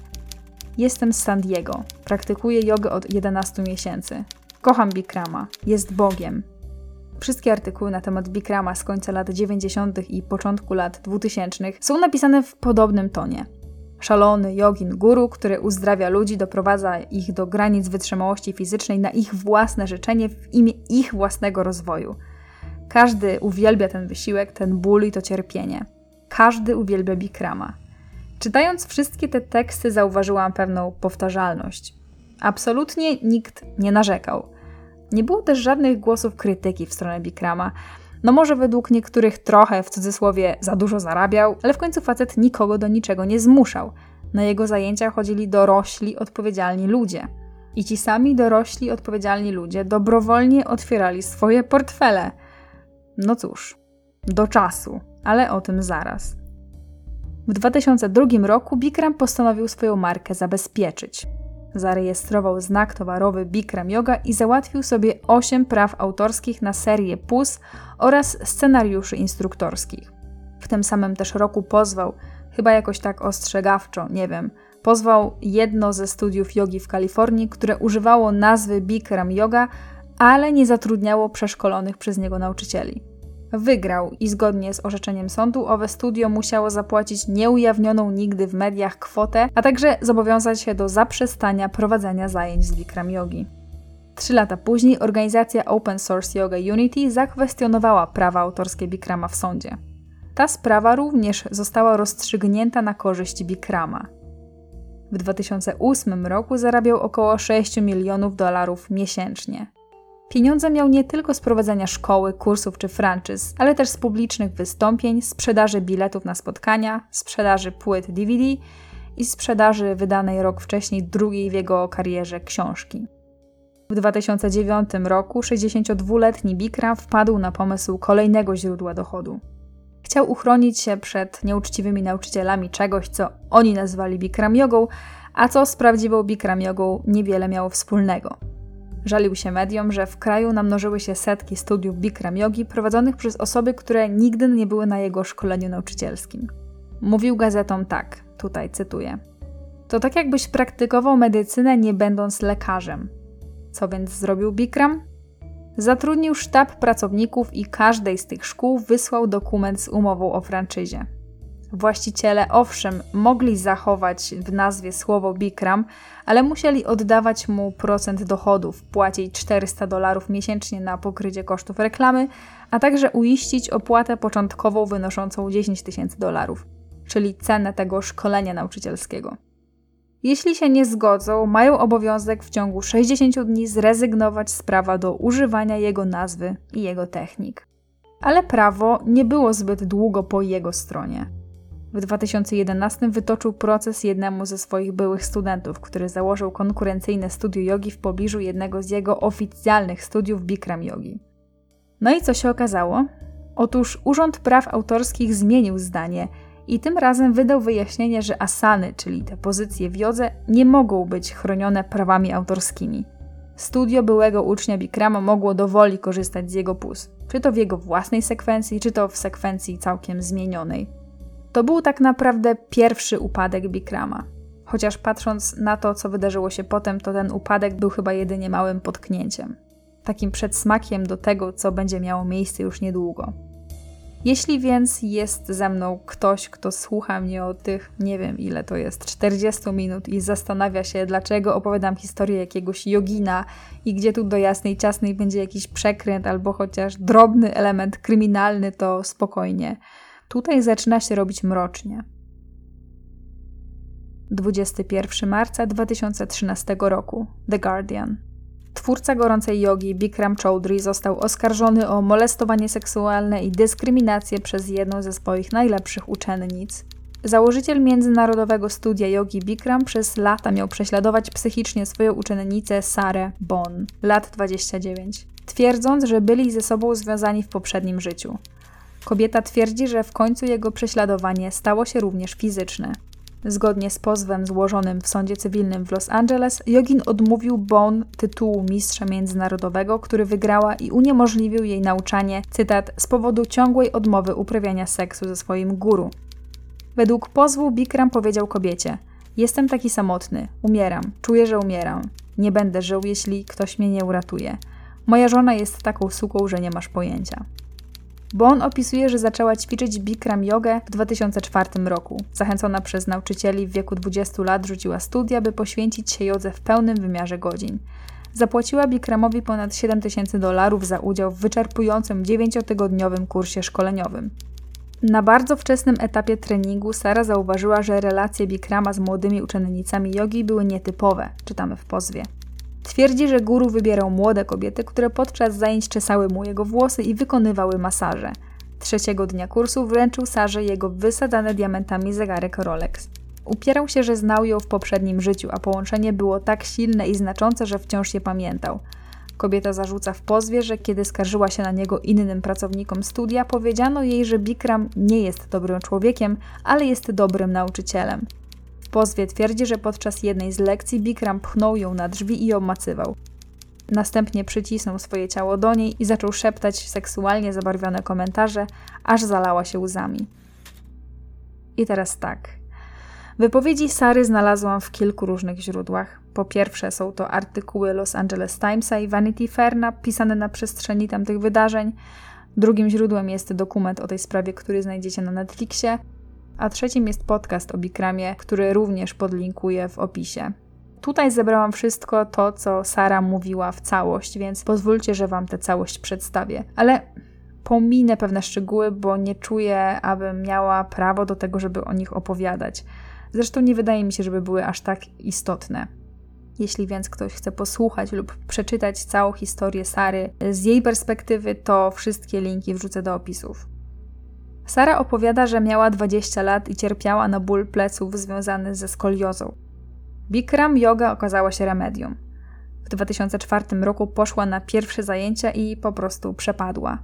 Jestem z San Diego. Praktykuję jogę od 11 miesięcy. Kocham Bikrama, jest Bogiem. Wszystkie artykuły na temat Bikrama z końca lat 90. i początku lat 2000 są napisane w podobnym tonie. Szalony jogin guru, który uzdrawia ludzi, doprowadza ich do granic wytrzymałości fizycznej na ich własne życzenie w imię ich własnego rozwoju. Każdy uwielbia ten wysiłek, ten ból i to cierpienie. Każdy uwielbia Bikrama. Czytając wszystkie te teksty, zauważyłam pewną powtarzalność. Absolutnie nikt nie narzekał. Nie było też żadnych głosów krytyki w stronę Bikrama. No może według niektórych trochę, w cudzysłowie, za dużo zarabiał, ale w końcu facet nikogo do niczego nie zmuszał. Na jego zajęcia chodzili dorośli, odpowiedzialni ludzie. I ci sami dorośli, odpowiedzialni ludzie dobrowolnie otwierali swoje portfele. No cóż, do czasu, ale o tym zaraz. W 2002 roku Bikram postanowił swoją markę zabezpieczyć. Zarejestrował znak towarowy Bikram Yoga i załatwił sobie 8 praw autorskich na serię PUS oraz scenariuszy instruktorskich. W tym samym też roku pozwał, chyba jakoś tak ostrzegawczo, nie wiem, pozwał jedno ze studiów jogi w Kalifornii, które używało nazwy Bikram Yoga, ale nie zatrudniało przeszkolonych przez niego nauczycieli. Wygrał i zgodnie z orzeczeniem sądu owe studio musiało zapłacić nieujawnioną nigdy w mediach kwotę, a także zobowiązać się do zaprzestania prowadzenia zajęć z Bikram Yogi. Trzy lata później organizacja Open Source Yoga Unity zakwestionowała prawa autorskie Bikrama w sądzie. Ta sprawa również została rozstrzygnięta na korzyść Bikrama. W 2008 roku zarabiał około 6 milionów dolarów miesięcznie. Pieniądze miał nie tylko z prowadzenia szkoły, kursów czy franczyz, ale też z publicznych wystąpień, sprzedaży biletów na spotkania, sprzedaży płyt DVD i sprzedaży wydanej rok wcześniej drugiej w jego karierze książki. W 2009 roku 62-letni Bikram wpadł na pomysł kolejnego źródła dochodu. Chciał uchronić się przed nieuczciwymi nauczycielami czegoś, co oni nazwali Bikram jogą, a co z prawdziwą Bikram jogą niewiele miało wspólnego. Żalił się mediom, że w kraju namnożyły się setki studiów Bikram jogi prowadzonych przez osoby, które nigdy nie były na jego szkoleniu nauczycielskim. Mówił gazetom tak, tutaj cytuję. To tak jakbyś praktykował medycynę nie będąc lekarzem. Co więc zrobił Bikram? Zatrudnił sztab pracowników i każdej z tych szkół wysłał dokument z umową o franczyzie. Właściciele owszem mogli zachować w nazwie słowo Bikram, ale musieli oddawać mu procent dochodów, płacić 400 dolarów miesięcznie na pokrycie kosztów reklamy, a także uiścić opłatę początkową wynoszącą 10 tysięcy dolarów, czyli cenę tego szkolenia nauczycielskiego. Jeśli się nie zgodzą, mają obowiązek w ciągu 60 dni zrezygnować z prawa do używania jego nazwy i jego technik. Ale prawo nie było zbyt długo po jego stronie. W 2011 wytoczył proces jednemu ze swoich byłych studentów, który założył konkurencyjne studio jogi w pobliżu jednego z jego oficjalnych studiów Bikram Yogi. No i co się okazało? Otóż Urząd Praw Autorskich zmienił zdanie i tym razem wydał wyjaśnienie, że asany, czyli te pozycje w jodze, nie mogą być chronione prawami autorskimi. Studio byłego ucznia Bikrama mogło dowoli korzystać z jego pus, czy to w jego własnej sekwencji, czy to w sekwencji całkiem zmienionej. To był tak naprawdę pierwszy upadek Bikrama. Chociaż patrząc na to, co wydarzyło się potem, to ten upadek był chyba jedynie małym potknięciem. Takim przedsmakiem do tego, co będzie miało miejsce już niedługo. Jeśli więc jest ze mną ktoś, kto słucha mnie o tych, nie wiem ile to jest, 40 minut i zastanawia się, dlaczego opowiadam historię jakiegoś jogina i gdzie tu do jasnej ciasnej będzie jakiś przekręt albo chociaż drobny element kryminalny, to spokojnie. Tutaj zaczyna się robić mrocznie. 21 marca 2013 roku. The Guardian. Twórca gorącej jogi Bikram Choudhury został oskarżony o molestowanie seksualne i dyskryminację przez jedną ze swoich najlepszych uczennic. Założyciel międzynarodowego studia jogi Bikram przez lata miał prześladować psychicznie swoją uczennicę Sarę Bon, lat 29, twierdząc, że byli ze sobą związani w poprzednim życiu. Kobieta twierdzi, że w końcu jego prześladowanie stało się również fizyczne. Zgodnie z pozwem złożonym w sądzie cywilnym w Los Angeles, Jogin odmówił Bon tytułu mistrza międzynarodowego, który wygrała i uniemożliwił jej nauczanie, cytat, z powodu ciągłej odmowy uprawiania seksu ze swoim guru. Według pozwu Bikram powiedział kobiecie: Jestem taki samotny, umieram, czuję, że umieram. Nie będę żył, jeśli ktoś mnie nie uratuje. Moja żona jest taką suką, że nie masz pojęcia. Bon opisuje, że zaczęła ćwiczyć Bikram jogę w 2004 roku. Zachęcona przez nauczycieli w wieku 20 lat rzuciła studia, by poświęcić się jodze w pełnym wymiarze godzin. Zapłaciła Bikramowi ponad 7 tysięcy dolarów za udział w wyczerpującym 9-tygodniowym kursie szkoleniowym. Na bardzo wczesnym etapie treningu Sara zauważyła, że relacje Bikrama z młodymi uczennicami jogi były nietypowe, czytamy w pozwie. Twierdzi, że guru wybierał młode kobiety, które podczas zajęć czesały mu jego włosy i wykonywały masaże. Trzeciego dnia kursu wręczył Sarze jego wysadzane diamentami zegarek Rolex. Upierał się, że znał ją w poprzednim życiu, a połączenie było tak silne i znaczące, że wciąż je pamiętał. Kobieta zarzuca w pozwie, że kiedy skarżyła się na niego innym pracownikom studia, powiedziano jej, że Bikram nie jest dobrym człowiekiem, ale jest dobrym nauczycielem. W pozwie twierdzi, że podczas jednej z lekcji Bikram pchnął ją na drzwi i obmacywał. Następnie przycisnął swoje ciało do niej i zaczął szeptać seksualnie zabarwione komentarze, aż zalała się łzami. I teraz tak. Wypowiedzi Sary znalazłam w kilku różnych źródłach. Po pierwsze są to artykuły Los Angeles Timesa i Vanity Fair napisane na przestrzeni tamtych wydarzeń. Drugim źródłem jest dokument o tej sprawie, który znajdziecie na Netflixie a trzecim jest podcast o Bikramie, który również podlinkuję w opisie. Tutaj zebrałam wszystko to, co Sara mówiła w całość, więc pozwólcie, że Wam tę całość przedstawię. Ale pominę pewne szczegóły, bo nie czuję, abym miała prawo do tego, żeby o nich opowiadać. Zresztą nie wydaje mi się, żeby były aż tak istotne. Jeśli więc ktoś chce posłuchać lub przeczytać całą historię Sary z jej perspektywy, to wszystkie linki wrzucę do opisów. Sara opowiada, że miała 20 lat i cierpiała na ból pleców związany ze skoliozą. Bikram yoga okazała się remedium. W 2004 roku poszła na pierwsze zajęcia i po prostu przepadła.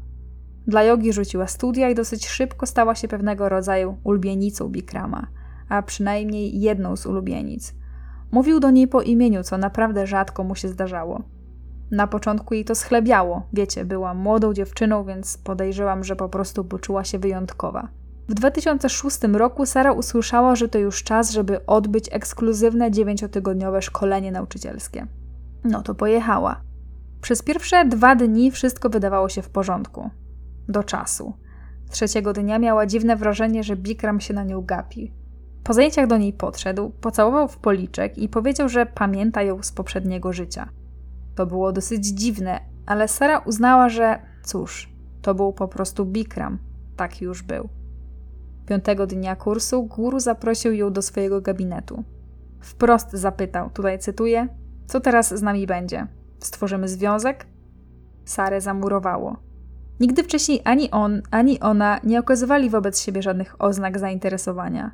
Dla jogi rzuciła studia i dosyć szybko stała się pewnego rodzaju ulubienicą Bikrama, a przynajmniej jedną z ulubienic. Mówił do niej po imieniu, co naprawdę rzadko mu się zdarzało. Na początku jej to schlebiało, wiecie, była młodą dziewczyną, więc podejrzewam, że po prostu poczuła się wyjątkowa. W 2006 roku Sara usłyszała, że to już czas, żeby odbyć ekskluzywne dziewięciotygodniowe szkolenie nauczycielskie. No to pojechała. Przez pierwsze dwa dni wszystko wydawało się w porządku. Do czasu. Trzeciego dnia miała dziwne wrażenie, że Bikram się na nią gapi. Po zajęciach do niej podszedł, pocałował w policzek i powiedział, że pamięta ją z poprzedniego życia. To było dosyć dziwne, ale Sara uznała, że cóż, to był po prostu Bikram. Tak już był. Piątego dnia kursu guru zaprosił ją do swojego gabinetu. Wprost zapytał, tutaj cytuję, co teraz z nami będzie? Stworzymy związek? Sarę zamurowało. Nigdy wcześniej ani on, ani ona nie okazywali wobec siebie żadnych oznak zainteresowania.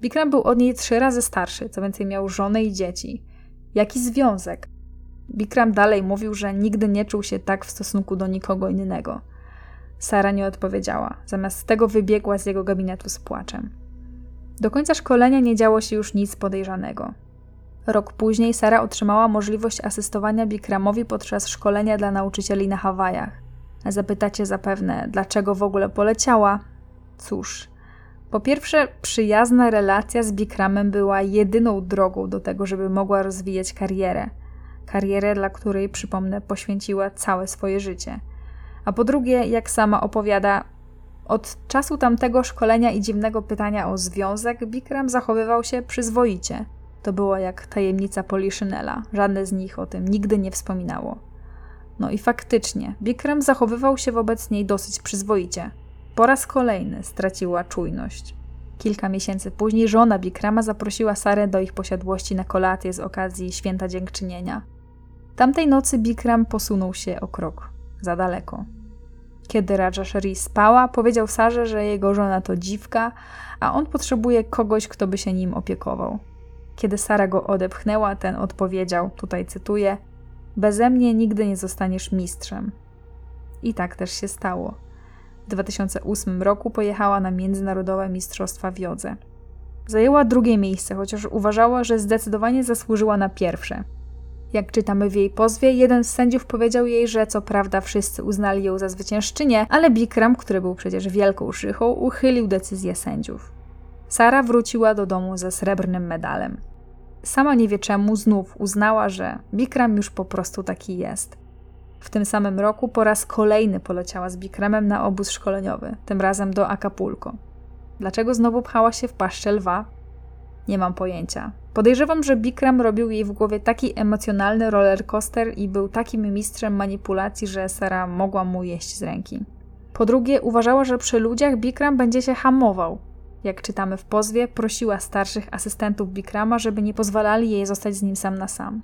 Bikram był od niej trzy razy starszy, co więcej miał żonę i dzieci. Jaki związek? Bikram dalej mówił, że nigdy nie czuł się tak w stosunku do nikogo innego. Sara nie odpowiedziała. Zamiast tego wybiegła z jego gabinetu z płaczem. Do końca szkolenia nie działo się już nic podejrzanego. Rok później Sara otrzymała możliwość asystowania Bikramowi podczas szkolenia dla nauczycieli na Hawajach. Zapytacie zapewne, dlaczego w ogóle poleciała? Cóż, po pierwsze, przyjazna relacja z Bikramem była jedyną drogą do tego, żeby mogła rozwijać karierę. Karierę, dla której, przypomnę, poświęciła całe swoje życie. A po drugie, jak sama opowiada, od czasu tamtego szkolenia i dziwnego pytania o związek, Bikram zachowywał się przyzwoicie. To było jak tajemnica Poliszynela. Żadne z nich o tym nigdy nie wspominało. No i faktycznie, Bikram zachowywał się wobec niej dosyć przyzwoicie. Po raz kolejny straciła czujność. Kilka miesięcy później żona Bikrama zaprosiła Sarę do ich posiadłości na kolację z okazji święta dziękczynienia. Tamtej nocy Bikram posunął się o krok, za daleko. Kiedy Raja Shri spała, powiedział Sarze, że jego żona to dziwka, a on potrzebuje kogoś, kto by się nim opiekował. Kiedy Sara go odepchnęła, ten odpowiedział, tutaj cytuję: Beze mnie nigdy nie zostaniesz mistrzem. I tak też się stało. W 2008 roku pojechała na międzynarodowe mistrzostwa w jodze. Zajęła drugie miejsce, chociaż uważała, że zdecydowanie zasłużyła na pierwsze. Jak czytamy w jej pozwie, jeden z sędziów powiedział jej, że co prawda wszyscy uznali ją za zwyciężczynię, ale Bikram, który był przecież wielką szychą, uchylił decyzję sędziów. Sara wróciła do domu ze srebrnym medalem. Sama nie wie czemu znów uznała, że Bikram już po prostu taki jest. W tym samym roku po raz kolejny poleciała z Bikramem na obóz szkoleniowy, tym razem do Acapulco. Dlaczego znowu pchała się w paszczę lwa? Nie mam pojęcia. Podejrzewam, że Bikram robił jej w głowie taki emocjonalny rollercoaster i był takim mistrzem manipulacji, że Sara mogła mu jeść z ręki. Po drugie, uważała, że przy ludziach Bikram będzie się hamował. Jak czytamy w pozwie, prosiła starszych asystentów Bikrama, żeby nie pozwalali jej zostać z nim sam na sam.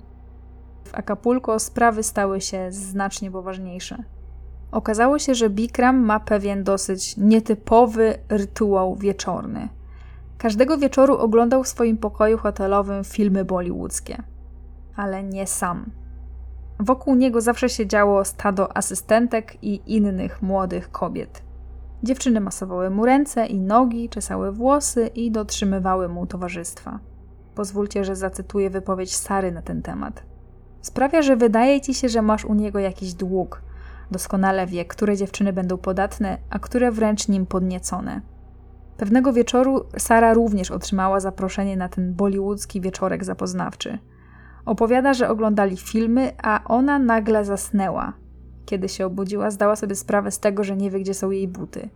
W Acapulco sprawy stały się znacznie poważniejsze. Okazało się, że Bikram ma pewien dosyć nietypowy rytuał wieczorny. Każdego wieczoru oglądał w swoim pokoju hotelowym filmy bollywoodzkie. Ale nie sam. Wokół niego zawsze się działo stado asystentek i innych młodych kobiet. Dziewczyny masowały mu ręce i nogi, czesały włosy i dotrzymywały mu towarzystwa. Pozwólcie, że zacytuję wypowiedź Sary na ten temat. Sprawia, że wydaje ci się, że masz u niego jakiś dług. Doskonale wie, które dziewczyny będą podatne, a które wręcz nim podniecone. Pewnego wieczoru Sara również otrzymała zaproszenie na ten bollywoodzki wieczorek zapoznawczy. Opowiada, że oglądali filmy, a ona nagle zasnęła. Kiedy się obudziła, zdała sobie sprawę z tego, że nie wie, gdzie są jej buty.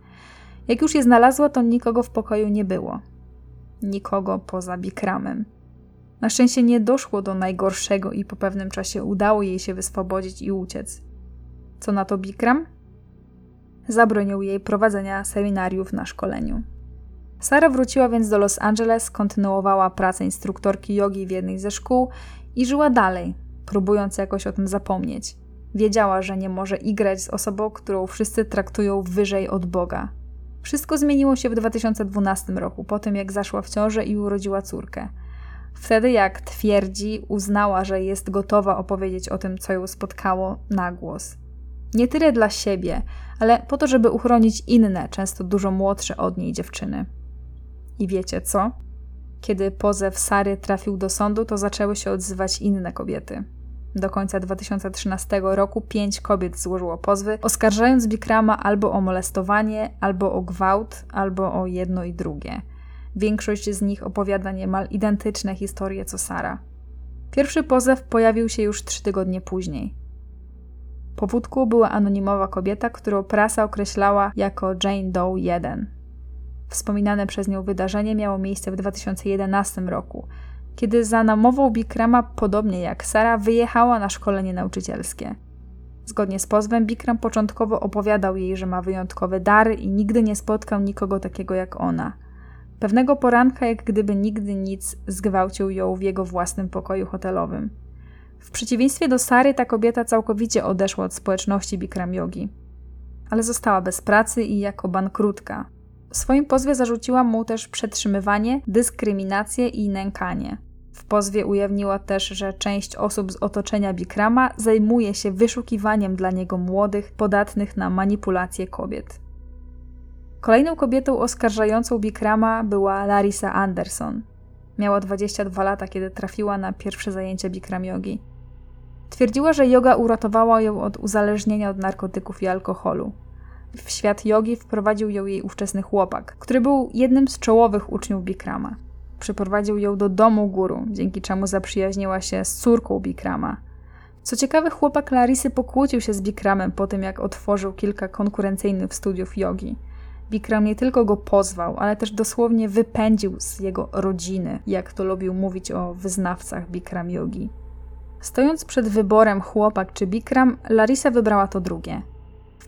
Jak już je znalazła, to nikogo w pokoju nie było. Nikogo poza Bikramem. Na szczęście nie doszło do najgorszego i po pewnym czasie udało jej się wyswobodzić i uciec. Co na to Bikram? Zabronił jej prowadzenia seminariów na szkoleniu. Sara wróciła więc do Los Angeles, kontynuowała pracę instruktorki jogi w jednej ze szkół i żyła dalej, próbując jakoś o tym zapomnieć. Wiedziała, że nie może igrać z osobą, którą wszyscy traktują wyżej od Boga. Wszystko zmieniło się w 2012 roku, po tym jak zaszła w ciążę i urodziła córkę. Wtedy, jak twierdzi, uznała, że jest gotowa opowiedzieć o tym, co ją spotkało, na głos. Nie tyle dla siebie, ale po to, żeby uchronić inne, często dużo młodsze od niej dziewczyny. I wiecie co? Kiedy pozew Sary trafił do sądu, to zaczęły się odzywać inne kobiety. Do końca 2013 roku pięć kobiet złożyło pozwy, oskarżając Bikrama albo o molestowanie, albo o gwałt, albo o jedno i drugie. Większość z nich opowiada niemal identyczne historie co Sara. Pierwszy pozew pojawił się już trzy tygodnie później. Powódką była anonimowa kobieta, którą prasa określała jako Jane Doe 1. Wspominane przez nią wydarzenie miało miejsce w 2011 roku, kiedy za namową Bikrama, podobnie jak Sara, wyjechała na szkolenie nauczycielskie. Zgodnie z pozwem, Bikram początkowo opowiadał jej, że ma wyjątkowe dary i nigdy nie spotkał nikogo takiego jak ona. Pewnego poranka, jak gdyby nigdy nic, zgwałcił ją w jego własnym pokoju hotelowym. W przeciwieństwie do Sary, ta kobieta całkowicie odeszła od społeczności Bikram Yogi. Ale została bez pracy i jako bankrutka. W swoim pozwie zarzuciła mu też przetrzymywanie, dyskryminację i nękanie. W pozwie ujawniła też, że część osób z otoczenia Bikrama zajmuje się wyszukiwaniem dla niego młodych, podatnych na manipulacje kobiet. Kolejną kobietą oskarżającą Bikrama była Larissa Anderson. Miała 22 lata, kiedy trafiła na pierwsze zajęcia Bikram Yogi. Twierdziła, że yoga uratowała ją od uzależnienia od narkotyków i alkoholu. W świat jogi wprowadził ją jej ówczesny chłopak, który był jednym z czołowych uczniów Bikrama. Przyprowadził ją do domu guru, dzięki czemu zaprzyjaźniła się z córką Bikrama. Co ciekawe, chłopak Larisy pokłócił się z Bikramem po tym, jak otworzył kilka konkurencyjnych studiów jogi. Bikram nie tylko go pozwał, ale też dosłownie wypędził z jego rodziny, jak to lubił mówić o wyznawcach Bikram jogi. Stojąc przed wyborem chłopak czy Bikram, Larisa wybrała to drugie –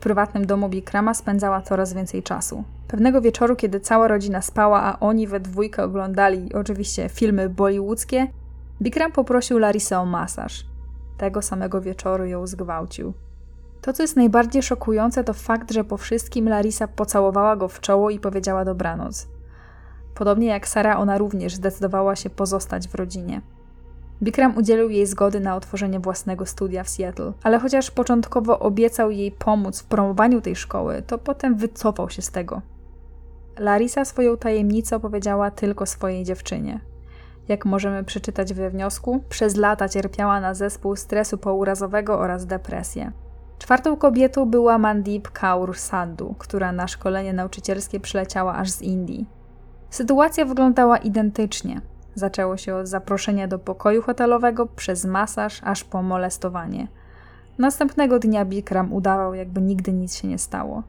prywatnym domu Bikrama spędzała coraz więcej czasu. Pewnego wieczoru, kiedy cała rodzina spała, a oni we dwójkę oglądali oczywiście filmy bollywoodzkie, Bikram poprosił Larisę o masaż. Tego samego wieczoru ją zgwałcił. To, co jest najbardziej szokujące, to fakt, że po wszystkim Larisa pocałowała go w czoło i powiedziała dobranoc. Podobnie jak Sara, ona również zdecydowała się pozostać w rodzinie. Bikram udzielił jej zgody na otworzenie własnego studia w Seattle, ale chociaż początkowo obiecał jej pomóc w promowaniu tej szkoły, to potem wycofał się z tego. Larisa swoją tajemnicę opowiedziała tylko swojej dziewczynie. Jak możemy przeczytać we wniosku, przez lata cierpiała na zespół stresu pourazowego oraz depresję. Czwartą kobietą była Mandip Kaur Sandhu, która na szkolenie nauczycielskie przyleciała aż z Indii. Sytuacja wyglądała identycznie. Zaczęło się od zaproszenia do pokoju hotelowego, przez masaż, aż po molestowanie. Następnego dnia Bikram udawał, jakby nigdy nic się nie stało.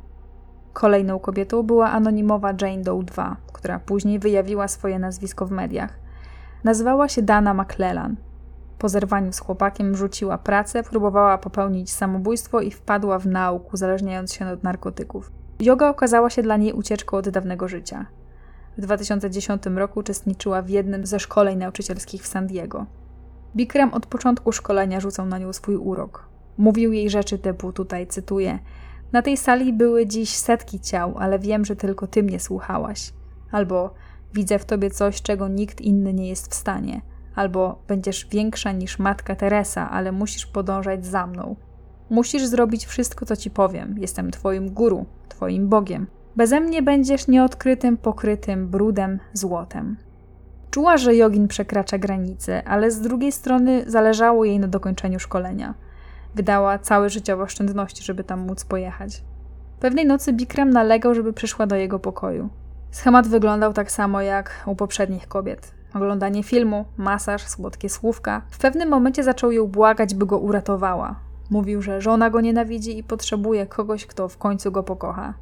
Kolejną kobietą była anonimowa Jane Doe 2, która później wyjawiła swoje nazwisko w mediach. Nazywała się Dana McClellan. Po zerwaniu z chłopakiem rzuciła pracę, próbowała popełnić samobójstwo i wpadła w nauk, uzależniając się od narkotyków. Yoga okazała się dla niej ucieczką od dawnego życia. W 2010 roku uczestniczyła w jednym ze szkoleń nauczycielskich w San Diego. Bikram od początku szkolenia rzucał na nią swój urok. Mówił jej rzeczy typu, tutaj cytuję: Na tej sali były dziś setki ciał, ale wiem, że tylko ty mnie słuchałaś. Albo widzę w tobie coś, czego nikt inny nie jest w stanie. Albo będziesz większa niż matka Teresa, ale musisz podążać za mną. Musisz zrobić wszystko, co ci powiem. Jestem twoim guru, twoim Bogiem. Beze mnie będziesz nieodkrytym, pokrytym brudem, złotem. Czuła, że jogin przekracza granice, ale z drugiej strony zależało jej na dokończeniu szkolenia. Wydała całe życiowe oszczędności, żeby tam móc pojechać. Pewnej nocy Bikram nalegał, żeby przyszła do jego pokoju. Schemat wyglądał tak samo jak u poprzednich kobiet. Oglądanie filmu, masaż, słodkie słówka. W pewnym momencie zaczął ją błagać, by go uratowała. Mówił, że żona go nienawidzi i potrzebuje kogoś, kto w końcu go pokocha.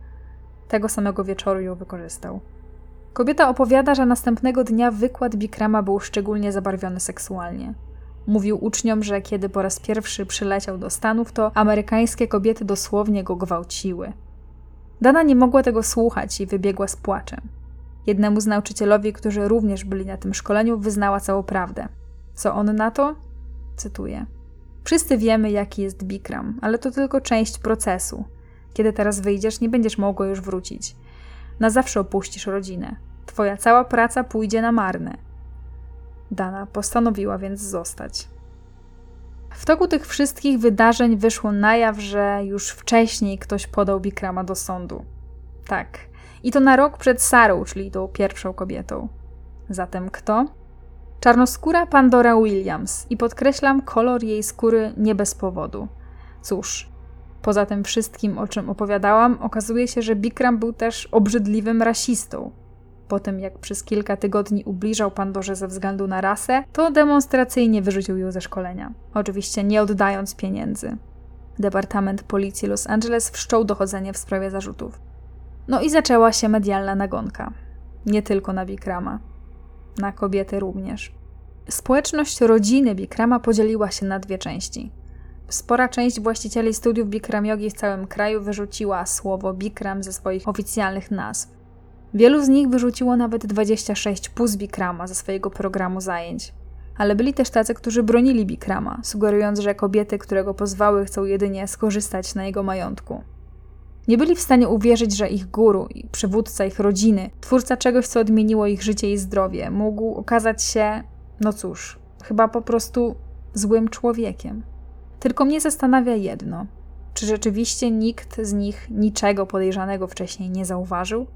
Tego samego wieczoru ją wykorzystał. Kobieta opowiada, że następnego dnia wykład Bikrama był szczególnie zabarwiony seksualnie. Mówił uczniom, że kiedy po raz pierwszy przyleciał do Stanów, to amerykańskie kobiety dosłownie go gwałciły. Dana nie mogła tego słuchać i wybiegła z płaczem. Jednemu z nauczycielowi, którzy również byli na tym szkoleniu, wyznała całą prawdę. Co on na to? Cytuję. Wszyscy wiemy, jaki jest Bikram, ale to tylko część procesu. Kiedy teraz wyjdziesz, nie będziesz mogła już wrócić. Na zawsze opuścisz rodzinę. Twoja cała praca pójdzie na marne. Dana postanowiła więc zostać. W toku tych wszystkich wydarzeń wyszło na jaw, że już wcześniej ktoś podał Bikrama do sądu. Tak, i to na rok przed Sarą, czyli tą pierwszą kobietą. Zatem kto? Czarnoskóra Pandora Williams i podkreślam kolor jej skóry nie bez powodu. Cóż, poza tym wszystkim, o czym opowiadałam, okazuje się, że Bikram był też obrzydliwym rasistą. Po tym, jak przez kilka tygodni ubliżał Pandorze ze względu na rasę, to demonstracyjnie wyrzucił ją ze szkolenia. Oczywiście nie oddając pieniędzy. Departament Policji Los Angeles wszczął dochodzenie w sprawie zarzutów. No i zaczęła się medialna nagonka. Nie tylko na Bikrama. Na kobiety również. Społeczność rodziny Bikrama podzieliła się na dwie części. Spora część właścicieli studiów Bikram Yogi w całym kraju wyrzuciła słowo Bikram ze swoich oficjalnych nazw. Wielu z nich wyrzuciło nawet 26 puz Bikrama ze swojego programu zajęć. Ale byli też tacy, którzy bronili Bikrama, sugerując, że kobiety, które go pozwały, chcą jedynie skorzystać na jego majątku. Nie byli w stanie uwierzyć, że ich guru przywódca ich rodziny, twórca czegoś, co odmieniło ich życie i zdrowie, mógł okazać się, no cóż, chyba po prostu złym człowiekiem. Tylko mnie zastanawia jedno: czy rzeczywiście nikt z nich niczego podejrzanego wcześniej nie zauważył?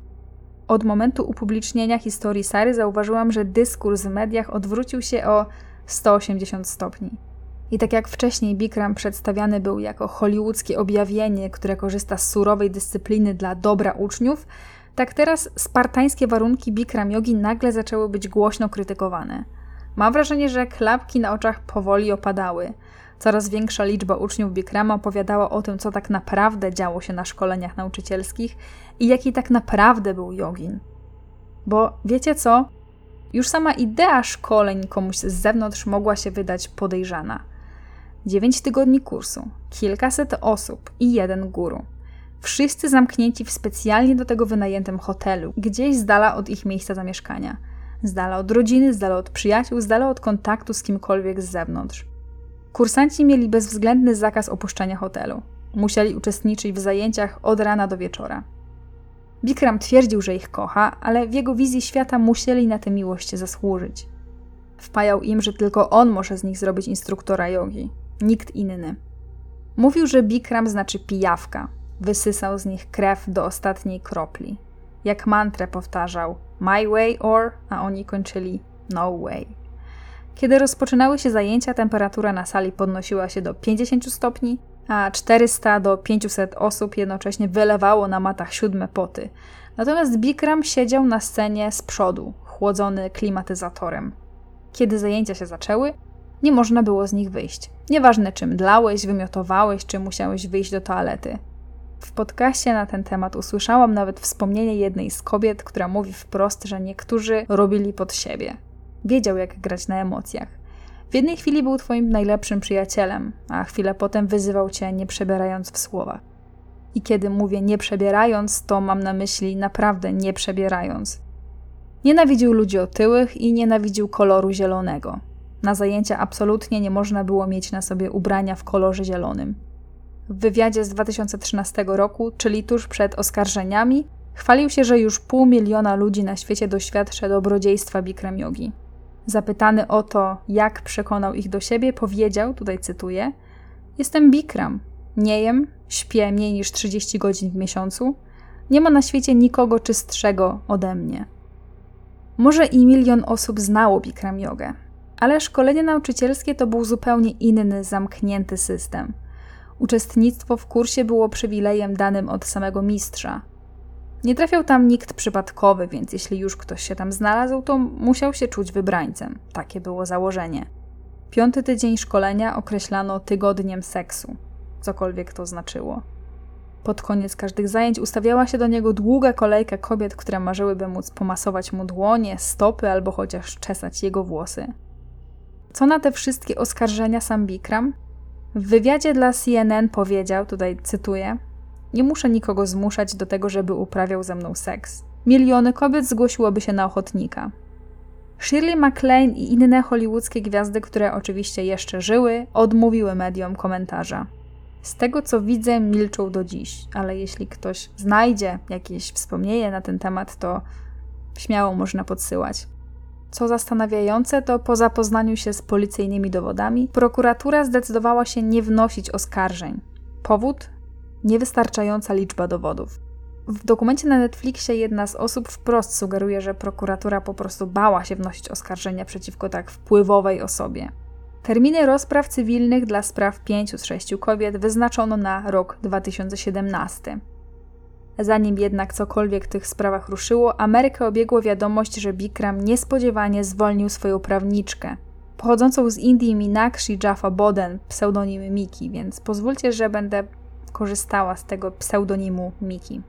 Od momentu upublicznienia historii Sary zauważyłam, że dyskurs w mediach odwrócił się o 180 stopni. I tak jak wcześniej Bikram przedstawiany był jako hollywoodzkie objawienie, które korzysta z surowej dyscypliny dla dobra uczniów, tak teraz spartańskie warunki Bikram jogi nagle zaczęły być głośno krytykowane. Mam wrażenie, że klapki na oczach powoli opadały. Coraz większa liczba uczniów Bikrama opowiadała o tym, co tak naprawdę działo się na szkoleniach nauczycielskich i jaki tak naprawdę był jogin. Bo wiecie co? Już sama idea szkoleń komuś z zewnątrz mogła się wydać podejrzana. Dziewięć tygodni kursu, kilkaset osób i jeden guru. Wszyscy zamknięci w specjalnie do tego wynajętym hotelu, gdzieś z dala od ich miejsca zamieszkania. Z dala od rodziny, z dala od przyjaciół, z dala od kontaktu z kimkolwiek z zewnątrz. Kursanci mieli bezwzględny zakaz opuszczania hotelu. Musieli uczestniczyć w zajęciach od rana do wieczora. Bikram twierdził, że ich kocha, ale w jego wizji świata musieli na tę miłość zasłużyć. Wpajał im, że tylko on może z nich zrobić instruktora jogi, nikt inny. Mówił, że Bikram znaczy pijawka, wysysał z nich krew do ostatniej kropli. Jak mantrę powtarzał My way or, a oni kończyli No way. Kiedy rozpoczynały się zajęcia, temperatura na sali podnosiła się do 50 stopni, a 400 do 500 osób jednocześnie wylewało na matach siódme poty. Natomiast Bikram siedział na scenie z przodu, chłodzony klimatyzatorem. Kiedy zajęcia się zaczęły, nie można było z nich wyjść. Nieważne czym dlałeś, wymiotowałeś, czy musiałeś wyjść do toalety. W podcaście na ten temat usłyszałam nawet wspomnienie jednej z kobiet, która mówi wprost, że niektórzy robili pod siebie. Wiedział, jak grać na emocjach. W jednej chwili był twoim najlepszym przyjacielem, a chwilę potem wyzywał cię, nie przebierając w słowach. I kiedy mówię nie przebierając, to mam na myśli naprawdę nie przebierając. Nienawidził ludzi otyłych i nienawidził koloru zielonego. Na zajęcia absolutnie nie można było mieć na sobie ubrania w kolorze zielonym. W wywiadzie z 2013 roku, czyli tuż przed oskarżeniami, chwalił się, że już pół miliona ludzi na świecie doświadcza dobrodziejstwa Bikram Yogi. Zapytany o to, jak przekonał ich do siebie, powiedział, tutaj cytuję: Jestem Bikram. Nie jem, śpię mniej niż 30 godzin w miesiącu. Nie ma na świecie nikogo czystszego ode mnie. Może i milion osób znało Bikram Jogę, ale szkolenie nauczycielskie to był zupełnie inny, zamknięty system. Uczestnictwo w kursie było przywilejem danym od samego mistrza, nie trafiał tam nikt przypadkowy, więc jeśli już ktoś się tam znalazł, to musiał się czuć wybrańcem. Takie było założenie. Piąty tydzień szkolenia określano tygodniem seksu, cokolwiek to znaczyło. Pod koniec każdych zajęć ustawiała się do niego długa kolejka kobiet, które marzyłyby móc pomasować mu dłonie, stopy albo chociaż czesać jego włosy. Co na te wszystkie oskarżenia sam Bikram? W wywiadzie dla CNN powiedział, tutaj cytuję: Nie muszę nikogo zmuszać do tego, żeby uprawiał ze mną seks. Miliony kobiet zgłosiłoby się na ochotnika. Shirley MacLaine i inne hollywoodzkie gwiazdy, które oczywiście jeszcze żyły, odmówiły mediom komentarza. Z tego co widzę, milczą do dziś, ale jeśli ktoś znajdzie jakieś wspomnienie na ten temat, to śmiało można podsyłać. Co zastanawiające, to po zapoznaniu się z policyjnymi dowodami, prokuratura zdecydowała się nie wnosić oskarżeń. Powód? Niewystarczająca liczba dowodów. W dokumencie na Netflixie jedna z osób wprost sugeruje, że prokuratura po prostu bała się wnosić oskarżenia przeciwko tak wpływowej osobie. Terminy rozpraw cywilnych dla spraw pięciu z sześciu kobiet wyznaczono na rok 2017. Zanim jednak cokolwiek w tych sprawach ruszyło, Amerykę obiegło wiadomość, że Bikram niespodziewanie zwolnił swoją prawniczkę, pochodzącą z Indii Minakshi Jaffa Boden, pseudonim Miki, więc pozwólcie, że będę korzystała z tego pseudonimu Miki.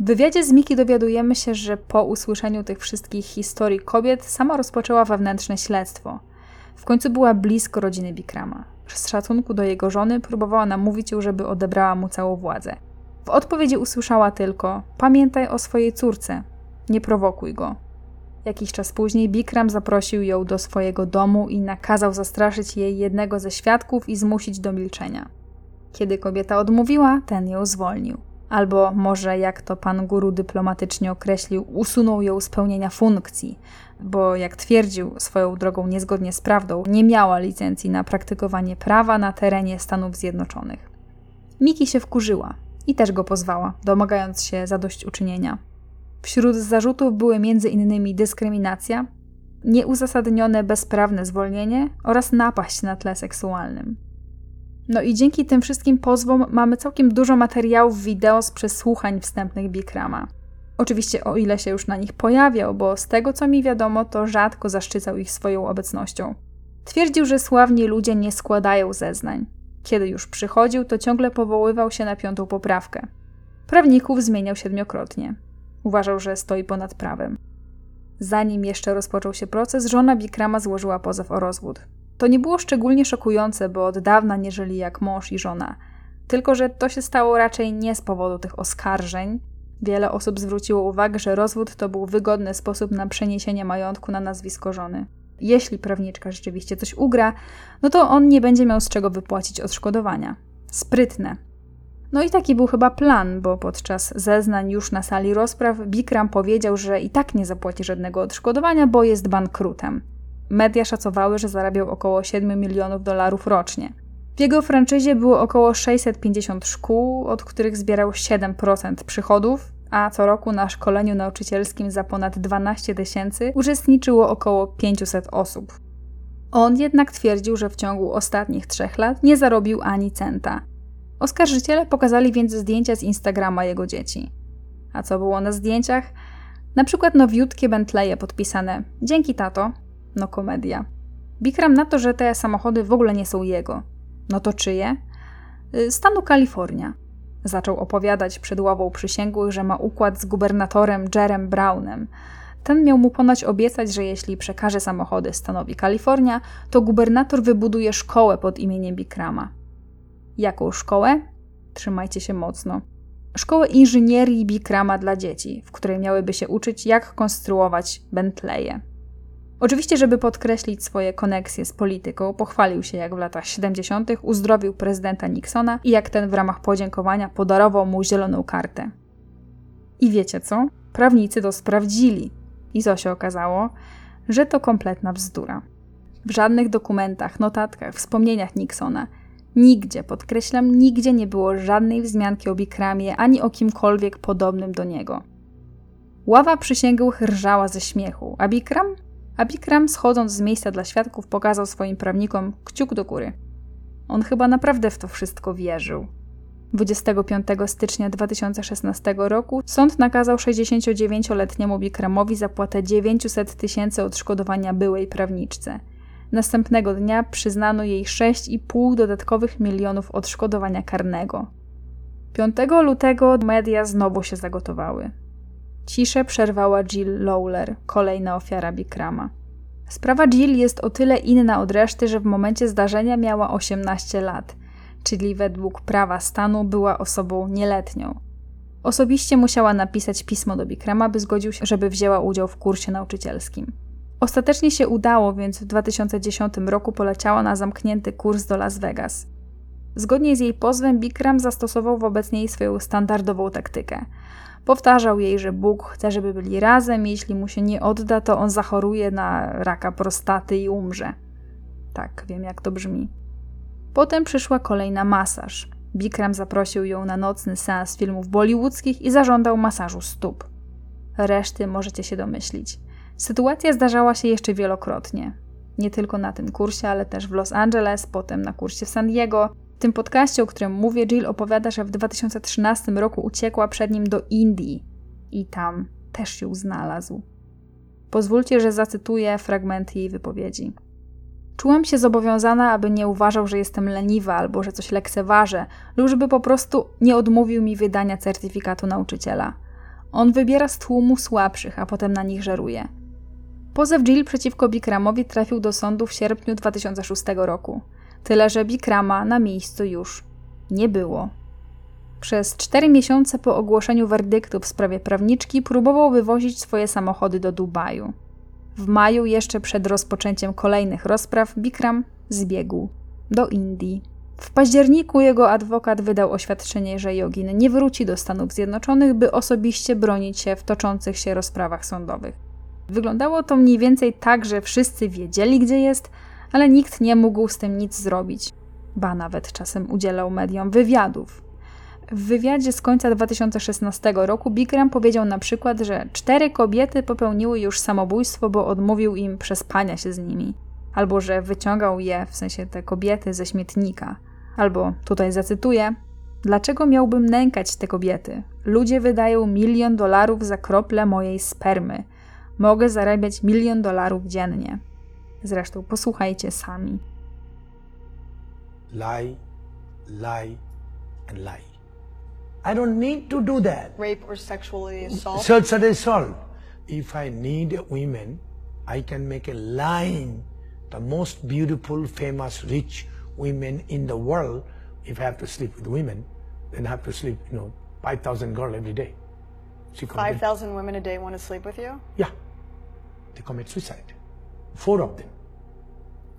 W wywiadzie z Miki dowiadujemy się, że po usłyszeniu tych wszystkich historii kobiet sama rozpoczęła wewnętrzne śledztwo. W końcu była blisko rodziny Bikrama. Z szacunku do jego żony próbowała namówić ją, żeby odebrała mu całą władzę. W odpowiedzi usłyszała tylko: Pamiętaj o swojej córce, nie prowokuj go. Jakiś czas później Bikram zaprosił ją do swojego domu i nakazał zastraszyć jej jednego ze świadków i zmusić do milczenia. Kiedy kobieta odmówiła, ten ją zwolnił. Albo może, jak to pan guru dyplomatycznie określił, usunął ją z pełnienia funkcji, bo jak twierdził swoją drogą niezgodnie z prawdą, nie miała licencji na praktykowanie prawa na terenie Stanów Zjednoczonych. Miki się wkurzyła i też go pozwała, domagając się zadośćuczynienia. Wśród zarzutów były m.in. dyskryminacja, nieuzasadnione bezprawne zwolnienie oraz napaść na tle seksualnym. No i dzięki tym wszystkim pozwom mamy całkiem dużo materiałów wideo z przesłuchań wstępnych Bikrama. Oczywiście o ile się już na nich pojawiał, bo z tego co mi wiadomo, to rzadko zaszczycał ich swoją obecnością. Twierdził, że sławni ludzie nie składają zeznań. Kiedy już przychodził, to ciągle powoływał się na piątą poprawkę. Prawników zmieniał siedmiokrotnie. Uważał, że stoi ponad prawem. Zanim jeszcze rozpoczął się proces, żona Bikrama złożyła pozew o rozwód. To nie było szczególnie szokujące, bo od dawna nie żyli jak mąż i żona. Tylko, że to się stało raczej nie z powodu tych oskarżeń. Wiele osób zwróciło uwagę, że rozwód to był wygodny sposób na przeniesienie majątku na nazwisko żony. Jeśli prawniczka rzeczywiście coś ugra, no to on nie będzie miał z czego wypłacić odszkodowania. Sprytne. No i taki był chyba plan, bo podczas zeznań już na sali rozpraw Bikram powiedział, że i tak nie zapłaci żadnego odszkodowania, bo jest bankrutem. Media szacowały, że zarabiał około 7 milionów dolarów rocznie. W jego franczyzie było około 650 szkół, od których zbierał 7% przychodów, a co roku na szkoleniu nauczycielskim za ponad 12 tysięcy uczestniczyło około 500 osób. On jednak twierdził, że w ciągu ostatnich trzech lat nie zarobił ani centa. Oskarżyciele pokazali więc zdjęcia z Instagrama jego dzieci. A co było na zdjęciach? Na przykład nowiutkie Bentleye podpisane Dzięki tato, no komedia. Bikram na to, że te samochody w ogóle nie są jego. No to czyje? Y, stanu Kalifornia. Zaczął opowiadać przed ławą przysięgłych, że ma układ z gubernatorem Jerem Brownem. Ten miał mu ponoć obiecać, że jeśli przekaże samochody stanowi Kalifornia, to gubernator wybuduje szkołę pod imieniem Bikrama. Jaką szkołę? Trzymajcie się mocno. Szkołę inżynierii Bikrama dla dzieci, w której miałyby się uczyć, jak konstruować Bentleye. Oczywiście, żeby podkreślić swoje koneksje z polityką, pochwalił się, jak w latach 70. uzdrowił prezydenta Nixona i jak ten w ramach podziękowania podarował mu zieloną kartę. I wiecie co? Prawnicy to sprawdzili. I co się okazało? Że to kompletna bzdura. W żadnych dokumentach, notatkach, wspomnieniach Nixona nigdzie, podkreślam, nigdzie nie było żadnej wzmianki o Bikramie ani o kimkolwiek podobnym do niego. Ława przysięgłych rżała ze śmiechu, a Bikram a Bikram, schodząc z miejsca dla świadków, pokazał swoim prawnikom kciuk do góry. On chyba naprawdę w to wszystko wierzył. 25 stycznia 2016 roku sąd nakazał 69-letniemu Bikramowi zapłatę 900 tysięcy odszkodowania byłej prawniczce. Następnego dnia przyznano jej 6,5 dodatkowych milionów odszkodowania karnego. 5 lutego media znowu się zagotowały. Ciszę przerwała Jill Lawler, kolejna ofiara Bikrama. Sprawa Jill jest o tyle inna od reszty, że w momencie zdarzenia miała 18 lat, czyli według prawa stanu była osobą nieletnią. Osobiście musiała napisać pismo do Bikrama, by zgodził się, żeby wzięła udział w kursie nauczycielskim. Ostatecznie się udało, więc w 2010 roku poleciała na zamknięty kurs do Las Vegas. Zgodnie z jej pozwem, Bikram zastosował wobec niej swoją standardową taktykę. Powtarzał jej, że Bóg chce, żeby byli razem, jeśli mu się nie odda, to on zachoruje na raka prostaty i umrze. Tak, wiem jak to brzmi. Potem przyszła kolejna masaż. Bikram zaprosił ją na nocny seans filmów bollywoodzkich i zażądał masażu stóp. Reszty możecie się domyślić. Sytuacja zdarzała się jeszcze wielokrotnie. Nie tylko na tym kursie, ale też w Los Angeles, potem na kursie w San Diego. Tym podcaście, o którym mówię, Jill opowiada, że w 2013 roku uciekła przed nim do Indii i tam też ją znalazł. Pozwólcie, że zacytuję fragmenty jej wypowiedzi. Czułam się zobowiązana, aby nie uważał, że jestem leniwa albo że coś lekceważę, lub żeby po prostu nie odmówił mi wydania certyfikatu nauczyciela. On wybiera z tłumu słabszych, a potem na nich żeruje. Pozew Jill przeciwko Bikramowi trafił do sądu w sierpniu 2006 roku. Tyle, że Bikrama na miejscu już nie było. Przez cztery miesiące po ogłoszeniu werdyktu w sprawie prawniczki próbował wywozić swoje samochody do Dubaju. W maju, jeszcze przed rozpoczęciem kolejnych rozpraw, Bikram zbiegł do Indii. W październiku jego adwokat wydał oświadczenie, że Jogin nie wróci do Stanów Zjednoczonych, by osobiście bronić się w toczących się rozprawach sądowych. Wyglądało to mniej więcej tak, że wszyscy wiedzieli, gdzie jest, ale nikt nie mógł z tym nic zrobić. Ba nawet czasem udzielał mediom wywiadów. W wywiadzie z końca 2016 roku Bikram powiedział na przykład, że cztery kobiety popełniły już samobójstwo, bo odmówił im przespania się z nimi. Albo że wyciągał je, w sensie te kobiety, ze śmietnika. Albo, tutaj zacytuję, dlaczego miałbym nękać te kobiety? Ludzie wydają milion dolarów za krople mojej spermy. Mogę zarabiać milion dolarów dziennie. Zresztą posłuchajcie sami. Lie, lie, and lie. I don't need to do that. rape or sexually assault. Search and assault. If I need women, I can make a line. The most beautiful, famous, rich women in the world. If I have to sleep with women, then I have to sleep, you know, 5,000 girls every day. 5,000 women a day want to sleep with you? Yeah. They commit suicide. Four of them.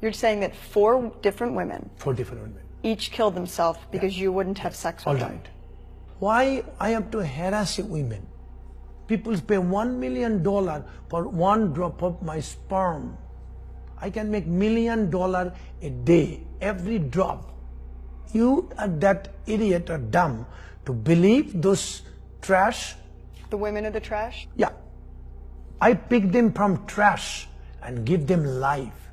You're saying that four different women Four different women. each killed themselves because you wouldn't have sex All with them. right. Why I have to harass women? People pay one million dollar for one drop of my sperm. I can make million dollar a day, every drop. You are that idiot or dumb to believe those trash. The women are the trash? Yeah. I pick them from trash and give them life.